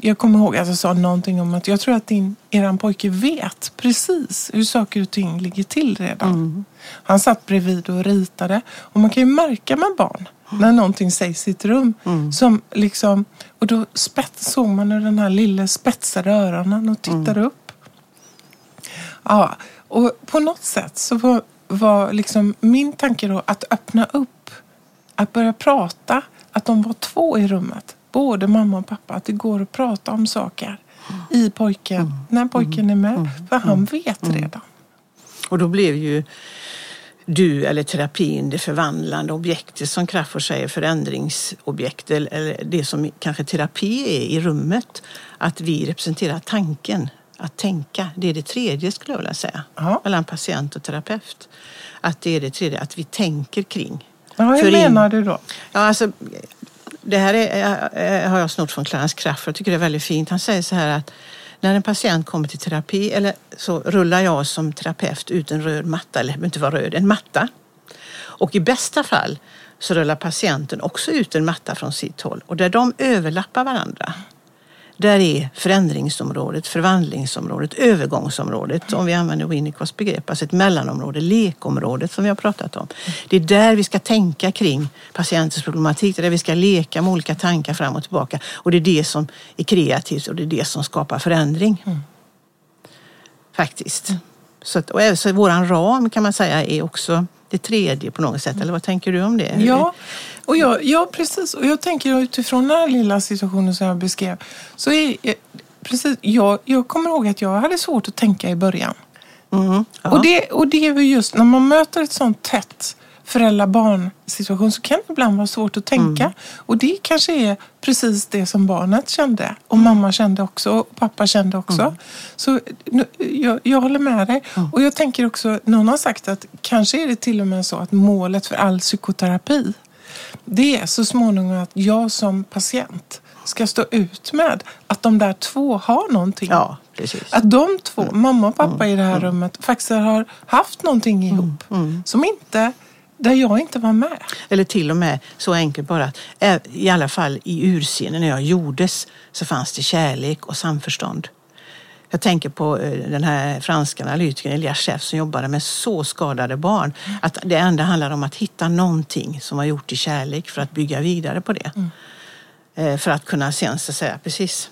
jag kommer ihåg att jag sa någonting om att jag tror att din, eran pojke vet precis hur saker och ting ligger till redan. Han satt bredvid och ritade. Och man kan ju märka med barn när någonting sägs i ett rum. Som liksom, och då spets, såg man hur den här lille spetsade öronen och tittade upp. Ja, och på något sätt så var, var liksom min tanke då att öppna upp, att börja prata, att de var två i rummet, både mamma och pappa, att det går att prata om saker i pojken, när pojken är med, för han vet redan. Och då blev ju du eller terapin det förvandlande objektet som Crafoord säger, förändringsobjekt eller det som kanske terapi är i rummet. Att vi representerar tanken, att tänka. Det är det tredje skulle jag vilja säga, Ja. mellan patient och terapeut. Att det är det tredje, att vi tänker kring. Ja, hur För in- menar du då? Ja, alltså, det här är, har jag snott från Clarence Crafoord. Jag tycker det är väldigt fint. Han säger så här att när en patient kommer till terapi eller så rullar jag som terapeut ut en röd matta, eller det inte vara röd, en matta. Och i bästa fall så rullar patienten också ut en matta från sitt håll och där de överlappar varandra. Där är förändringsområdet, förvandlingsområdet, övergångsområdet, om vi använder Winnicotts begrepp, alltså ett mellanområde, lekområdet som vi har pratat om. Det är där vi ska tänka kring patientens problematik, det är där vi ska leka med olika tankar fram och tillbaka. Och det är det som är kreativt och det är det som skapar förändring. Faktiskt. Så, att, och så våran ram kan man säga är också det tredje på något sätt. Eller vad tänker du om det? Ja, och jag, ja, precis. Och jag tänker utifrån den här lilla situationen som jag beskrev. Så är, eh, precis, jag, jag kommer ihåg att jag hade svårt att tänka i början. Mm. Och, det, och det är väl just när man möter ett sånt tätt föräldrar-barn situation så kan det ibland vara svårt att tänka. Mm. Och det kanske är precis det som barnet kände. Och mamma kände också och pappa kände också. Mm. Så nu, jag, jag håller med dig. Och jag tänker också, någon har sagt att kanske är det till och med så att målet för all psykoterapi det är så småningom att jag som patient ska stå ut med att de där två har någonting. ja. Att de två, mamma och pappa i det här rummet, faktiskt har haft någonting ihop. Som inte, där jag inte var med. Eller till och med så enkelt bara att ä- i alla fall i urscenen när jag gjordes så fanns det kärlek och samförstånd. Jag tänker på eh, den här franska analytikern Elias Chef som jobbade med så skadade barn. Att det enda handlar om att hitta någonting som var gjort i kärlek för att bygga vidare på det. Eh, För att kunna sen så säga, precis.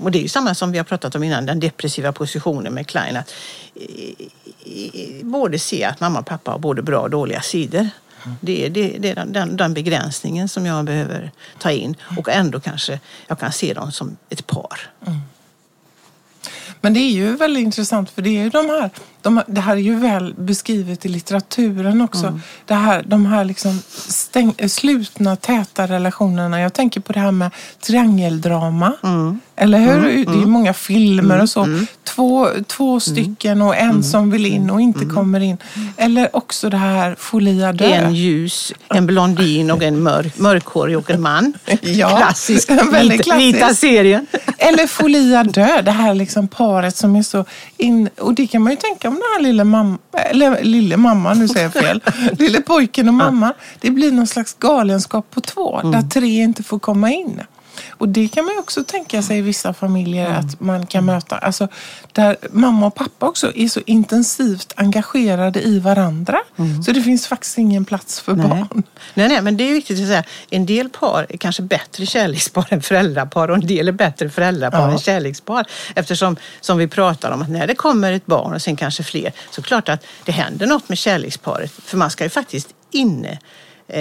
Och det är ju samma som vi har pratat om innan, den depressiva positionen med Klein. Att både se att mamma och pappa har både bra och dåliga sidor. Det är, det, det är den, den, den begränsningen som jag behöver ta in och ändå kanske jag kan se dem som ett par. Men det är ju väldigt intressant för det är ju de här, de, det här är ju väl beskrivet i litteraturen också. Det här, de här liksom stäng, slutna, täta relationerna. Jag tänker på det här med triangeldrama. Eller hur? Det är ju många filmer och så. Två, två stycken och en som vill in och inte kommer in. Eller också det här Folia dö. En ljus, en blondin och en mörk, mörkhårig och en man. Ja, Klassisk, väldigt klassisk. vita serien. Eller Folia dö, det här liksom paret som är så in... Och det kan man ju tänka om den här lilla mamma, eller lille mamma, nu säger jag fel. lille pojken och mamma. Det blir någon slags galenskap på två, där tre inte får komma in. Och det kan man också tänka sig i vissa familjer att man kan möta. Alltså, där mamma och pappa också är så intensivt engagerade i varandra. Så det finns faktiskt ingen plats för Nej. barn. Nej, nej, men det är viktigt att säga. En del par är kanske bättre kärlekspar än föräldrapar och en del är bättre föräldrapar Ja. än kärlekspar. Eftersom, som vi pratar om, att när det kommer ett barn och sen kanske fler, så klart att det händer något med kärleksparet. För man ska ju faktiskt inne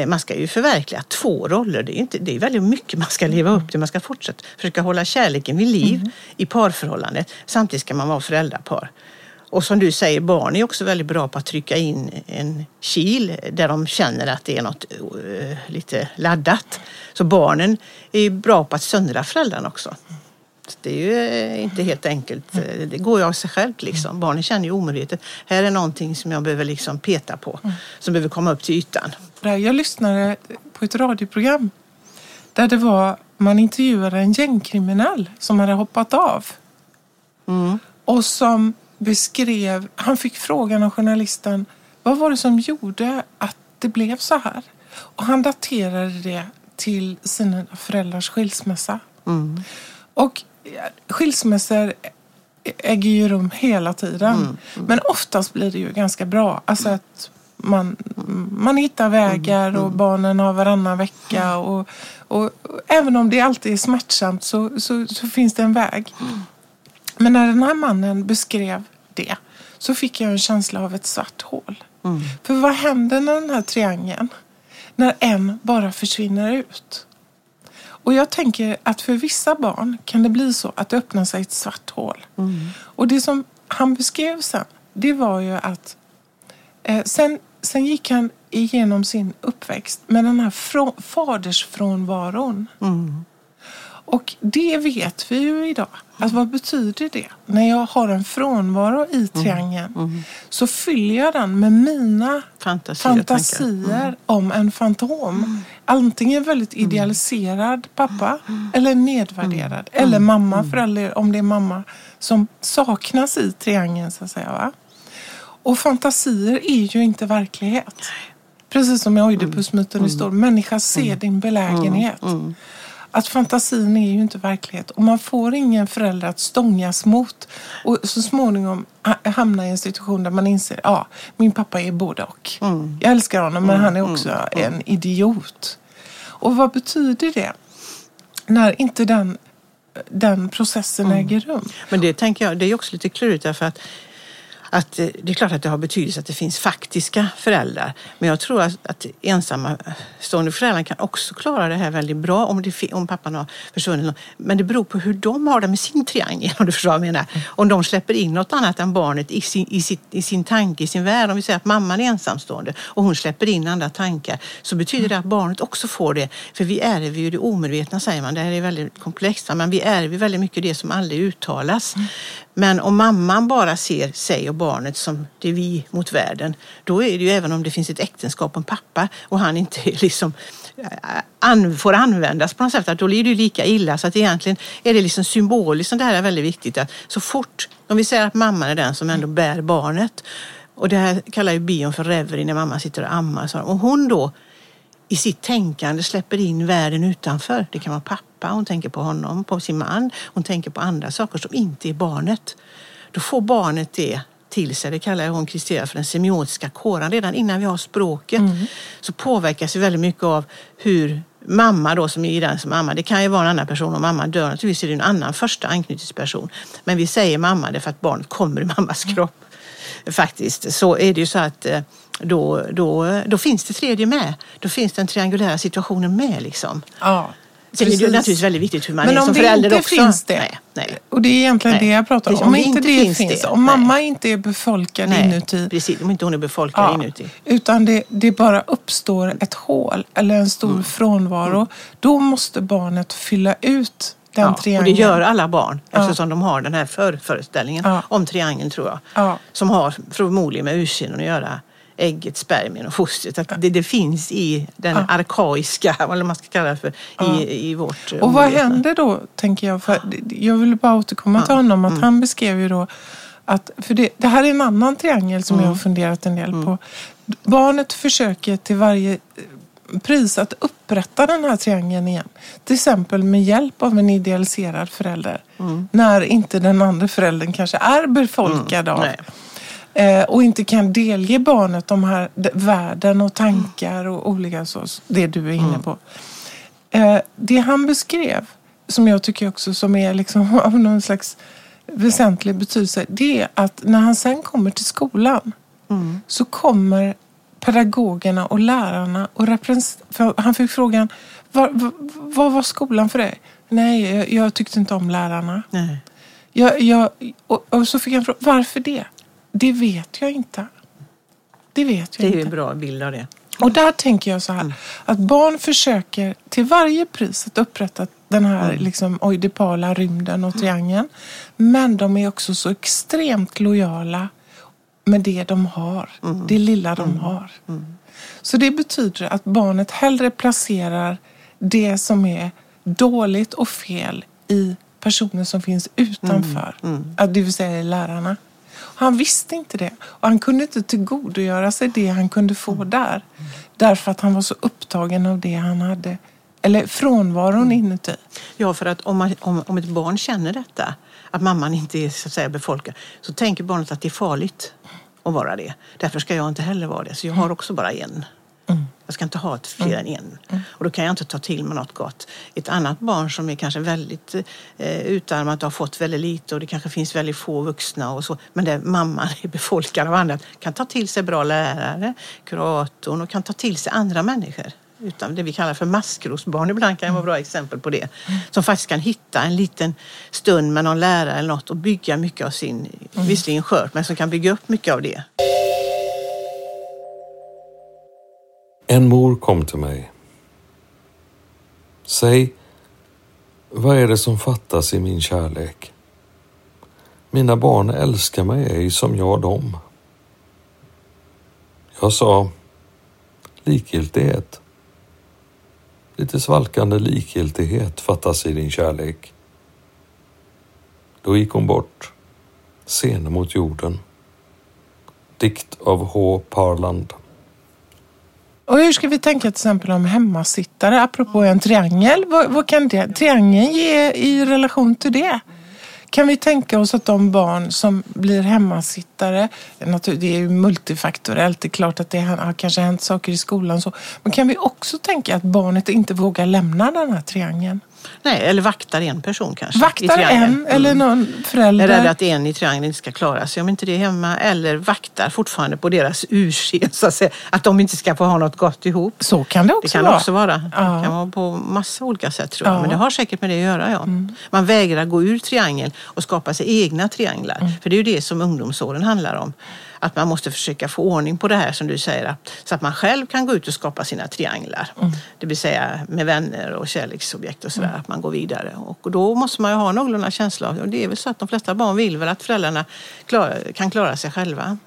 man ska ju förverkliga två roller. Det är, inte, det är väldigt mycket man ska leva upp till. Man ska fortsätta försöka hålla kärleken vid liv i parförhållandet. Samtidigt ska man vara föräldrapar. Och som du säger, barn är också väldigt bra på att trycka in en kil där de känner att det är något uh, lite laddat. Så barnen är bra på att söndra föräldrarna också. Det är ju eh, inte helt enkelt. Det går ju av sig självt liksom. Barnen känner ju omedvetet. Här är någonting som jag behöver liksom peta på. Som behöver komma upp till ytan. Jag lyssnade på ett radioprogram där det var, man intervjuade en gängkriminell som hade hoppat av. Mm. Och som beskrev, han fick frågan av journalisten, vad var det som gjorde att det blev så här? Och han daterade det till sina föräldrars skilsmässa. Mm. Och skilsmässor äger ju rum hela tiden. Mm. Men oftast blir det ju ganska bra. Alltså att man, man hittar vägar Mm. och barnen har varannan vecka. Och, och, och även om det alltid är smärtsamt så, så, så finns det en väg. Men när den här mannen beskrev det så fick jag en känsla av ett svart hål. Mm. För vad händer när den här triangeln, när en bara försvinner ut? Och jag tänker att för vissa barn kan det bli så att det öppnar sig ett svart hål. Mm. Och det som han beskrev sen, det var ju att eh, sen, sen gick han igenom sin uppväxt med den här frå, fadersfrånvaron. Mm. Och det vet vi ju idag. Att vad betyder det? När jag har en frånvaro i triangeln så fyller jag den med mina Fantasier fantasier om en fantom. Antingen väldigt idealiserad pappa eller nedvärderad. Eller mamma, förälder, om det är mamma som saknas i triangeln så att säga. Va? Och fantasier är ju inte verklighet. Precis som i Oidipusmyten det står, människa ser din belägenhet. Att fantasin är ju inte verklighet och man får ingen förälder att stångas mot och så småningom ha- hamna i en situation där man inser ja, min pappa är både och. Mm. Jag älskar honom men han är också en idiot. Och vad betyder det? När inte den, den processen Mm. äger rum. Men det tänker jag, det är också lite klurigt därför att att eh, det är klart att det har betydelse att det finns faktiska föräldrar. Men jag tror att, att ensamma stående föräldrar kan också klara det här väldigt bra om, det, om pappan har försvunnit. Men det beror på hur de har det med sin triangel, om du förstår vad jag menar. Om de släpper in något annat än barnet i sin, i, sitt, i sin tanke, i sin värld. Om vi säger att mamman är ensamstående och hon släpper in andra tankar så betyder det att barnet också får det. För vi ärver ju det omedvetna, säger man. Det här är väldigt komplext, men vi ärver väldigt mycket det som aldrig uttalas. Men om mamman bara ser sig och barnet som det är vi mot världen, då är det ju även om det finns ett äktenskap och en pappa och han inte liksom eh, an, får användas på något sätt, att då blir det ju lika illa. Så att egentligen är det liksom symboliskt som det här är väldigt viktigt. Att så fort, om vi säger att mamman är den som ändå bär barnet, och det här kallar ju bion för reverie när mamma sitter och ammar. Så och hon då i sitt tänkande släpper in världen utanför. Det kan vara pappa, hon tänker på honom, på sin man, hon tänker på andra saker som inte är barnet. Då får barnet det till sig, det kallar hon Kristera för den semiotiska kåran. Redan innan vi har språket så påverkas vi väldigt mycket av hur mamma då som är den som ammar, det kan ju vara en annan person och mamma dör naturligtvis är det en annan första anknytningsperson. Men vi säger mamma därför att barnet kommer i mammas kropp faktiskt så är det ju så att eh, då, då, då finns det tredje med. Då finns den triangulära situationen med. Liksom. Ja, Sen är det precis. naturligtvis väldigt viktigt hur man Men är om som det förälder inte också. finns det, Nej, nej. och det är egentligen Nej. det jag pratar om. Precis, Om, inte det finns, det, om mamma inte är befolkad nej. inuti, Precis, om inte hon är befolkad ja, inuti. utan det, det bara uppstår ett hål eller en stor Mm. frånvaro, då måste barnet fylla ut den Ja, och det triangeln. gör alla barn Ja. eftersom de har den här förföreställningen Ja. om triangeln tror jag. Ja. Som har förmodligen med ursinnen att göra ägget, spermien och fostret. Att det, det finns i den Ja. arkaiska, vad man ska kalla det för, Ja. i, i vårt Och vad händer då, tänker jag? För jag vill bara återkomma till honom. Mm. Att Han beskrev ju då att, för det, det här är en annan triangel som jag Mm. har funderat en del på. Barnet försöker till varje eh, pris att upprätta den här triangeln igen. Till exempel med hjälp av en idealiserad förälder. Mm. När inte den andra föräldern kanske är befolkad av. Nej. Eh, och inte kan delge barnet de här värden och tankar och olika så, det du är inne Mm. på. Eh, det han beskrev, som jag tycker också som är liksom av någon slags väsentlig betydelse, det är att när han sen kommer till skolan Mm. så kommer pedagogerna och lärarna och represent- Han fick frågan, vad, vad, var skolan för dig? Nej, jag, jag tyckte inte om lärarna. Nej. Jag, jag, och, och så fick han fråga, varför det? Det vet jag inte. Det vet jag Det är inte. en bra bild av det. Och där tänker jag så här, att barn försöker till varje pris att upprätta den här liksom, oidipala rymden och triangeln. Men de är också så extremt lojala med det de har, det lilla de har. Så det betyder att barnet hellre placerar det som är dåligt och fel i personer som finns utanför, att det vill säga i lärarna. Han visste inte det och han kunde inte tillgodogöra sig det han kunde få där. Därför att han var så upptagen av det han hade, eller frånvaron inuti. Ja, för att om, man, om, om ett barn känner detta, att mamman inte är så att säga befolkad, så tänker barnet att det är farligt att vara det. Därför ska jag inte heller vara det. Så jag har också bara en. Jag ska inte ha ett fler än en. Och då kan jag inte ta till mig något gott. Ett annat barn som är kanske väldigt eh, utarmat och har fått väldigt lite och det kanske finns väldigt få vuxna och så. Men där mamman är befolkad av andra kan ta till sig bra lärare, kuratorn och kan ta till sig andra människor. Utan det vi kallar för maskrosbarn ibland kan vara bra exempel på det. Som faktiskt kan hitta en liten stund med någon lärare eller något och bygga mycket av sin, visserligen skört, men som kan bygga upp mycket av det. En mor kom till mig. Säg, vad är det som fattas i min kärlek? Mina barn älskar mig ej som jag dem. Jag sa, likgiltighet. Lite svalkande likgiltighet fattas i din kärlek. Då gick hon bort, sen mot jorden. Dikt av H. Parland. Och hur ska vi tänka till exempel om hemmasittare, apropå en triangel? Vad, vad kan det, triangeln ge i relation till det? Kan vi tänka oss att de barn som blir hemmasittare, det är ju multifaktorellt, det är klart att det har kanske hänt saker i skolan så, men kan vi också tänka att barnet inte vågar lämna den här triangeln? Nej, eller vaktar en person kanske. Vaktar en eller någon Är rädd förälder? att en i triangeln inte ska klara sig om inte det är hemma. Eller vaktar fortfarande på deras ursked, så att säga. Att de inte ska få ha något gott ihop. Så kan det Det också kan vara. också vara. Det Ja. kan vara på massa olika sätt tror jag. Ja. Mm. Men det har säkert med det att göra. Ja. Man vägrar gå ur triangeln och skapa sig egna trianglar. Mm. För det är ju det som ungdomsåren handlar om. Att man måste försöka få ordning på det här som du säger. att- Så att man själv kan gå ut och skapa sina trianglar. Mm. Det vill säga med vänner och kärleksobjekt och sådär. Att man går vidare. Och då måste man ju ha någorlunda känsla av, och det är väl så att de flesta barn vill väl att föräldrarna klara, kan klara sig själva.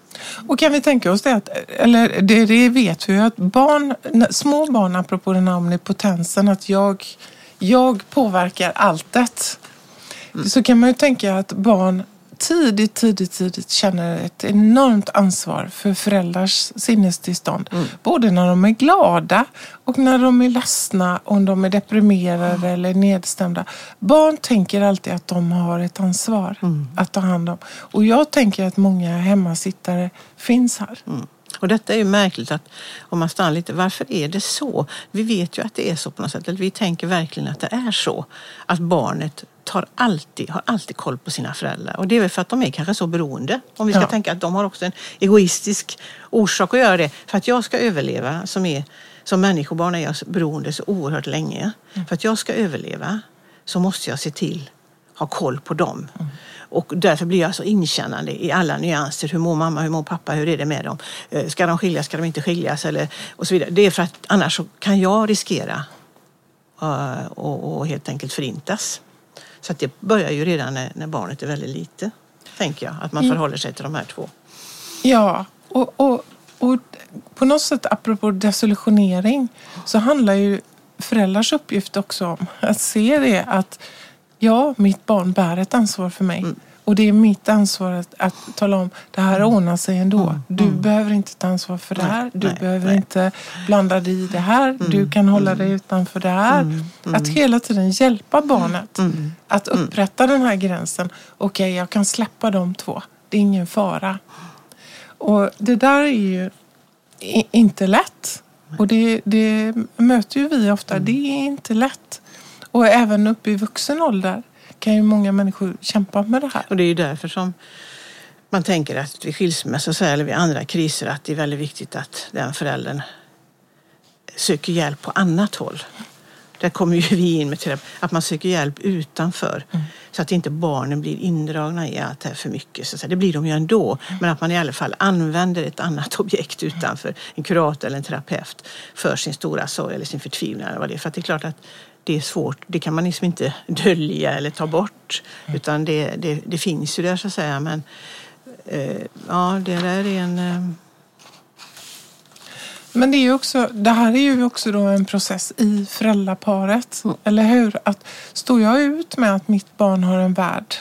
Och kan vi tänka oss det, att, eller det, det vet vi ju att barn, små barn, apropå den här omnipotensen, att jag, jag påverkar alltet. Så kan man ju tänka att barn tidigt, tidigt, tidigt känner ett enormt ansvar för föräldrars sinnestillstånd. Både när de är glada och när de är ledsna, om de är deprimerade eller nedstämda. Barn tänker alltid att de har ett ansvar att ta hand om. Och jag tänker att många hemmasittare finns här. Mm. Och detta är ju märkligt att om man stannar lite, varför är det så? Vi vet ju att det är så på något sätt, eller vi tänker verkligen att det är så. Att barnet tar alltid, har alltid koll på sina föräldrar. Och det är väl för att de är kanske så beroende. Om vi ska Ja. tänka att de har också en egoistisk orsak att göra det. För att jag ska överleva som, är, som människobarn är jag beroende så oerhört länge. För att jag ska överleva så måste jag se till ha koll på dem. Och därför blir jag så inkännande i alla nyanser. Hur mår mamma, hur mår pappa, hur är det med dem? Eh, Ska de skiljas, ska de inte skiljas? Eller, och så vidare. Det är för att annars kan jag riskera eh, och, och helt enkelt förintas. Så att det börjar ju redan när, när barnet är väldigt lite, tänker jag. Att man förhåller sig till de här två. Ja, och, och, och på något sätt apropå desillusionering så handlar ju föräldrars uppgift också om att se det att ja, mitt barn bär ett ansvar för mig. Och det är mitt ansvar att, att tala om det här ordnar sig ändå. Du behöver inte ta ansvar för det här. Du nej, behöver nej. inte blanda dig i det här. Du kan hålla dig utanför det här. Att hela tiden hjälpa barnet att upprätta den här gränsen. Okej, jag kan släppa de två. Det är ingen fara. Och det där är ju inte lätt. Och det, det möter ju vi ofta. Det är inte lätt. Och även uppe i vuxen ålder kan ju många människor kämpa med det här. Och det är ju därför som man tänker att vid skilsmässa eller vid andra kriser att det är väldigt viktigt att den föräldern söker hjälp på annat håll. Där kommer ju vi in med terapi, att man söker hjälp utanför. Mm. Så att inte barnen blir indragna i allt det här för mycket. Så det blir de ju ändå. Men att man i alla fall använder ett annat objekt utanför, en kurator eller en terapeut, för sin stora sorg eller sin förtvivlan. Eller vad det är. För att det är klart att det är svårt, det kan man liksom inte dölja eller ta bort. Utan det, det, det finns ju där så att säga. Men eh, ja, det där är en... Eh, Men det, är också, det här är ju också då en process i föräldraparet. Mm. Eller hur? Att står jag ut med att mitt barn har en värld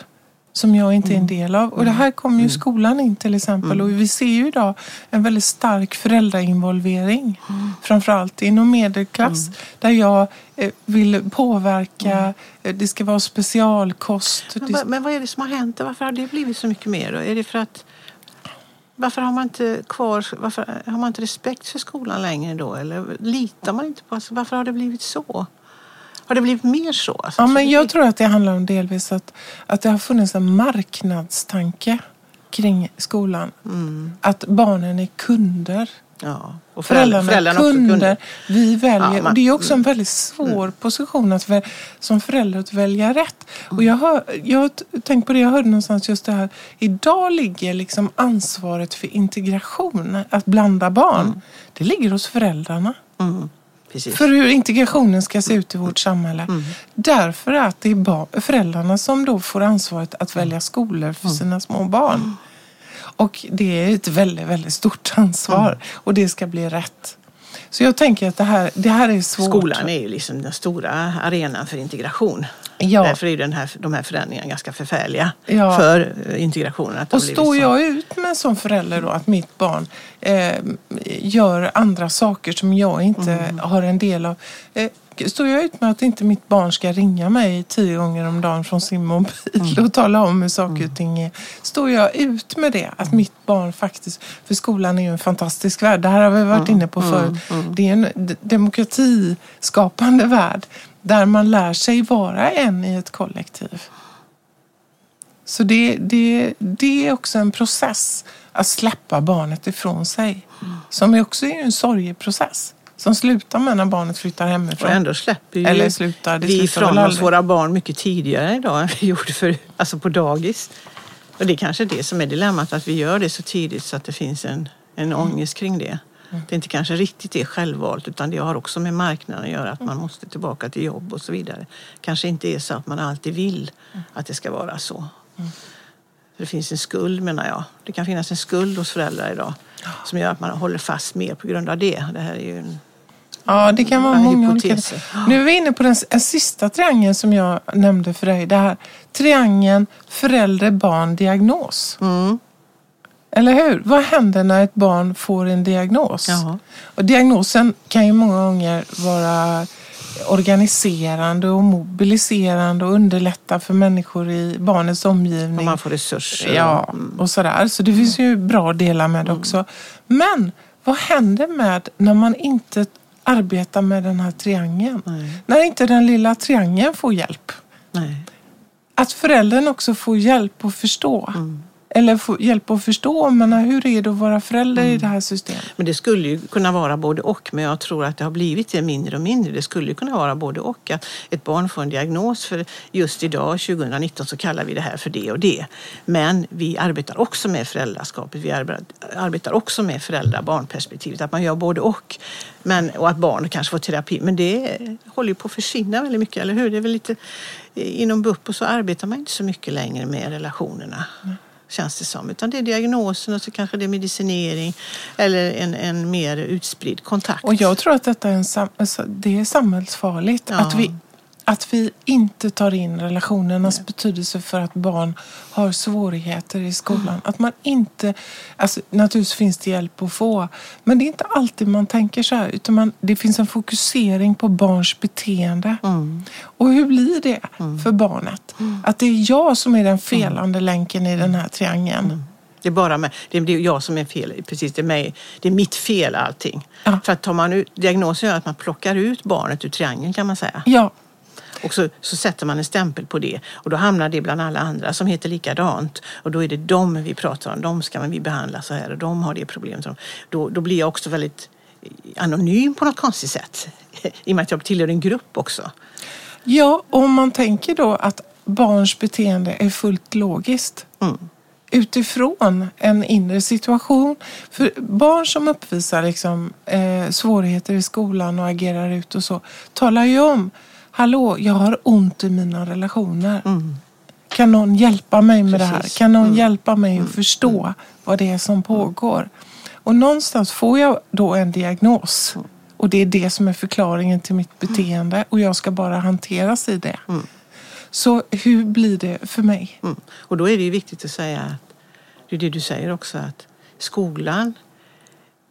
som jag inte är en del av. Och det här kommer ju skolan in till exempel. Och vi ser ju idag en väldigt stark föräldrainvolvering. Framförallt inom medelklass. Där jag eh, vill påverka. eh, Det ska vara specialkost. Men, men vad är det som har hänt? Varför har det blivit så mycket mer? Då? Är det för att varför har man inte kvar, varför har man inte respekt för skolan längre då? Eller litar man inte på alltså, Varför har det blivit så? Har det blivit mer så? Alltså, Ja, men jag tror att det handlar om delvis att, att det har funnits en marknadstanke kring skolan. Mm. Att barnen är kunder. Ja. Och Föräldrarna, föräldrarna också kunder. Vi väljer. Ja, man- Mm. det är också en väldigt svår position att som förälder att välja rätt. Mm. Och jag har, jag har t- tänkt på det, jag hörde någonstans just det här. Idag ligger liksom ansvaret för integration, att blanda barn. Det ligger hos föräldrarna. Mm. Precis. För hur integrationen ska se ut i vårt samhälle. Därför att det är föräldrarna som då får ansvaret att välja skolor för sina små barn. Och det är ett väldigt, väldigt stort ansvar. Och det ska bli rätt. Så jag tänker att det här, det här är svårt. Skolan är ju liksom den stora arenan för integration. Ja. Därför är den här, de här förändringarna ganska förfärliga Ja. för eh, integrationen. Att Och står så. jag ut med som förälder då att mitt barn eh, gör andra saker som jag inte Mm. har en del av. Eh, står jag ut med att inte mitt barn ska ringa mig tio gånger om dagen från sin mobil Mm. och tala om hur saker och ting är. Står jag ut med det? Att mitt barn faktiskt, för skolan är ju en fantastisk värld. Det här har vi varit inne på förut. Det är en demokratiskapande värld där man lär sig vara en i ett kollektiv. Så det, det, det är också en process att släppa barnet ifrån sig. Som också är en sorgeprocess. Som slutar med när barnet flyttar Och hemifrån. ändå släpper ju Eller slutar, det vi ifrån oss våra barn mycket tidigare idag än vi gjorde för, alltså på dagis. Och det är kanske det som är dilemmat, att vi gör det så tidigt så att det finns en, en ångest kring det. Mm. Det är inte kanske riktigt det självvalt utan det har också med marknaden att göra, att man måste tillbaka till jobb och så vidare. Kanske inte är så att man alltid vill Mm. att det ska vara så. För det finns en skuld menar jag. Det kan finnas en skuld hos föräldrar idag som gör att man håller fast mer på grund av det. Det här är ju en Ja, det kan vara många olika. hypoteser. Nu är vi inne på den en sista triangeln som jag nämnde för dig. Det här triangeln förälder, barn, diagnos. Mm. Eller hur? Vad händer när ett barn får en diagnos? Ja. Och diagnosen kan ju många gånger vara organiserande och mobiliserande och underlätta för människor i barnets omgivning. Om man får resurser. Ja, Mm. och sådär. Så det finns ju bra delar med det också. Men vad händer med när man inte arbetar med den här triangeln? Nej. När inte den lilla triangeln får hjälp. Nej. Att föräldern också får hjälp att förstå. Mm. Eller få hjälp att förstå, men hur är det att vara förälder Mm. i det här systemet? Men det skulle ju kunna vara både och, men jag tror att det har blivit det mindre och mindre. Det skulle ju kunna vara både och. Att ett barn får en diagnos för just idag, 2019, så kallar vi det här för det och det. Men vi arbetar också med föräldraskapet. Vi arbe- arbetar också med föräldrar-barnperspektivet. Att man gör både och. Men, och att barn kanske får terapi. Men det håller ju på att försvinna väldigt mycket, eller hur? Det är väl lite, inom BUP och så arbetar man inte så mycket längre med relationerna. Känns det som. Utan det är diagnosen och så kanske det är medicinering eller en, en mer utspridd kontakt. Och jag tror att detta är, en alltså, det är samhällsfarligt. Ja. Att, vi, att vi inte tar in relationernas betydelse för att barn har svårigheter i skolan. Att man inte... Alltså, naturligtvis finns det hjälp att få. Men det är inte alltid man tänker så här. Utan man, det finns en fokusering på barns beteende. Mm. Och hur blir det för barnet? Att det är jag som är den felande länken i den här triangeln. Det är bara med, det är jag som är fel. Precis, det är, mig, det är mitt fel allting. Ja. För att tar man ut, diagnosen gör att man plockar ut barnet ur triangeln kan man säga. Ja, Och så, så sätter man en stämpel på det. Och då hamnar det bland alla andra som heter likadant. Och då är det dem vi pratar om. De ska vi behandla så här och de har det problemet. Då, då blir jag också väldigt anonym på något konstigt sätt. I och med att jag tillhör en grupp också. Ja, om man tänker då att barns beteende är fullt logiskt. Mm. Utifrån en inre situation. För barn som uppvisar liksom, eh, svårigheter i skolan och agerar ut och så talar ju om Hallå, jag har ont i mina relationer. Mm. Kan någon hjälpa mig med det här? Precis. Kan någon Mm. hjälpa mig att förstå vad det är som pågår? Och någonstans får jag då en diagnos. Och det är det som är förklaringen till mitt beteende. Och jag ska bara hanteras i det. Så hur blir det för mig? Mm. Och då är det ju viktigt att säga att det är det du säger också att skolan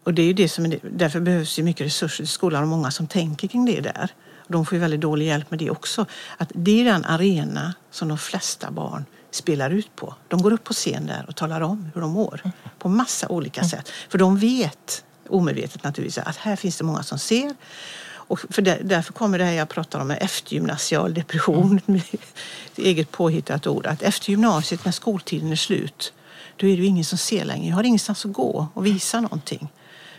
och det är ju det som är, därför behövs det mycket resurser i skolan och många som tänker kring det där. De får ju väldigt dålig hjälp med det också. Att det är den arena som de flesta barn spelar ut på. De går upp på scen där och talar om hur de mår på massa olika sätt. För de vet, omedvetet naturligtvis, att här finns det många som ser. Och för där, därför kommer det här jag pratar om med eftergymnasial depression, ett eget påhittat ord. Att efter gymnasiet, när skoltiden är slut, då är det ju ingen som ser längre. Jag har ingenstans att gå och visa någonting.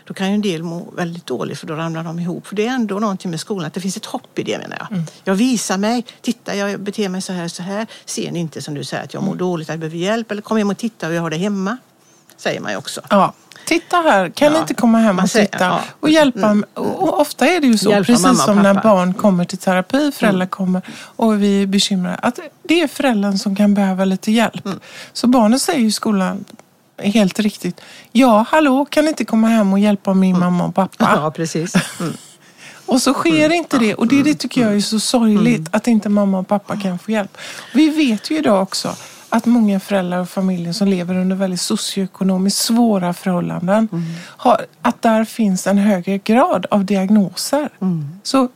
Då kan ju en del må väldigt dåligt för då ramlar de ihop. För det är ändå någonting med skolan, att det finns ett hopp i det menar jag. Jag visar mig, titta jag beter mig så här så här. Ser ni inte som du säger att jag mår dåligt, att jag behöver hjälp? Eller kom hem och titta hur jag har det hemma. Säger man ju också. Ja, titta här, kan ni Ja, inte komma hem och säger- titta? ja. Och hjälpa. Och och ofta är det ju så, Hjälpa precis som när barn kommer till terapi, föräldrar kommer och vi är bekymrade, att det är föräldern som kan behöva lite hjälp. Så barnen säger ju i skolan helt riktigt, ja hallå, kan inte komma hem och hjälpa min mamma och pappa? Ja, precis. Mm. Och så sker inte det. Och det, det tycker jag är så sorgligt att inte mamma och pappa kan få hjälp. Vi vet ju idag också att många föräldrar och familjer som lever under väldigt socioekonomiskt svåra förhållanden har, att där finns en högre grad av diagnoser. Så,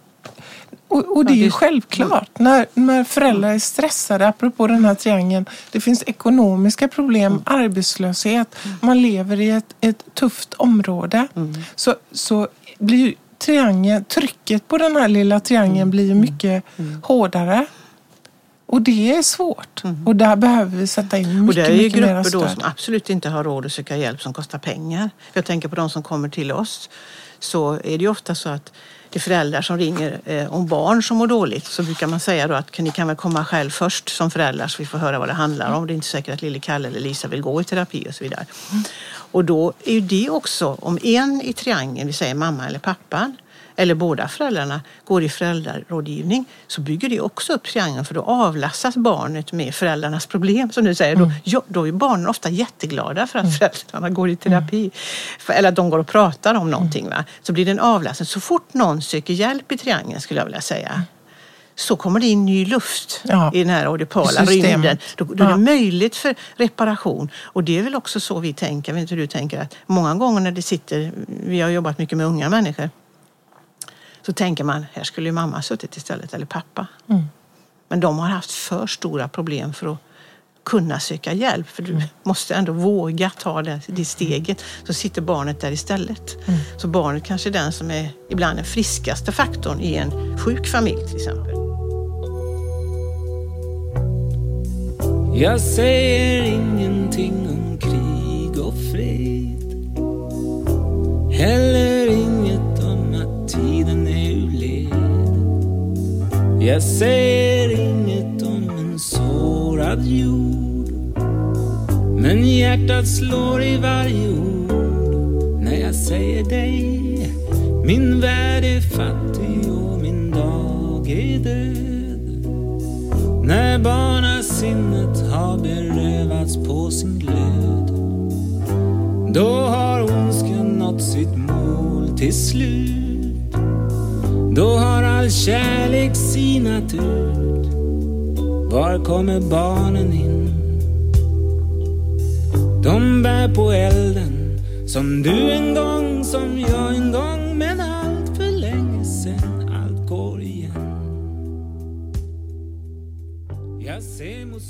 och, och det är ju självklart. När, när föräldrar är stressade, apropå den här triangeln, det finns ekonomiska problem, arbetslöshet, man lever i ett, ett tufft område. Så, så blir triangeln, trycket på den här lilla triangeln blir ju mycket hårdare. Och det är svårt. Och där behöver vi sätta in Och mycket, det är ju mycket mera grupper då stöd. som absolut inte har råd att söka hjälp som kostar pengar. Jag tänker på de som kommer till oss. Så är det ju ofta så att det är föräldrar som ringer eh, om barn som mår dåligt. Så brukar man säga då att ni kan väl komma själv först som föräldrar så vi får höra vad det handlar om. Det är inte säkert att lille Kalle eller Lisa vill gå i terapi och så vidare. Och då är ju det också, om en i triangeln, vi säger mamma eller pappan, eller båda föräldrarna går i föräldrarådgivning så bygger det också upp triangeln för då avlastas barnet med föräldrarnas problem som du säger. Då, ja, då är barnen ofta jätteglada för att föräldrarna går i terapi. För, eller att de går och pratar om någonting. Va? Så blir det en avlastning. Så fort någon söker hjälp i triangeln skulle jag vilja säga så kommer det in ny luft Ja. i den här audipala rymden. Då, då är Ja. det möjligt för reparation. Och det är väl också så vi tänker, jag vet inte hur du tänker, att många gånger när det sitter, vi har jobbat mycket med unga människor, så tänker man, här skulle ju mamma suttit istället, eller pappa. Mm. Men de har haft för stora problem för att kunna söka hjälp. För du Mm. måste ändå våga ta det, det steget. Så sitter barnet där istället. Mm. Så barnet kanske är den som är ibland den friskaste faktorn i en sjuk familj till exempel. Jag säger ingenting om krig och fred Heller inget om att tiden jag säger inget om en sårad jord. Men hjärtat slår i varje ord. När jag säger dig Min värld är fattig och min dag är död. När barnasinnet har berövats på sin glöd. Då har ondskan nått sitt mål till slut. Då har all kärlek sinat ut. Var kommer barnen in? De bär på elden Som du en gång, som jag en gång. Men allt för länge sen Allt går igen. Jag ser mot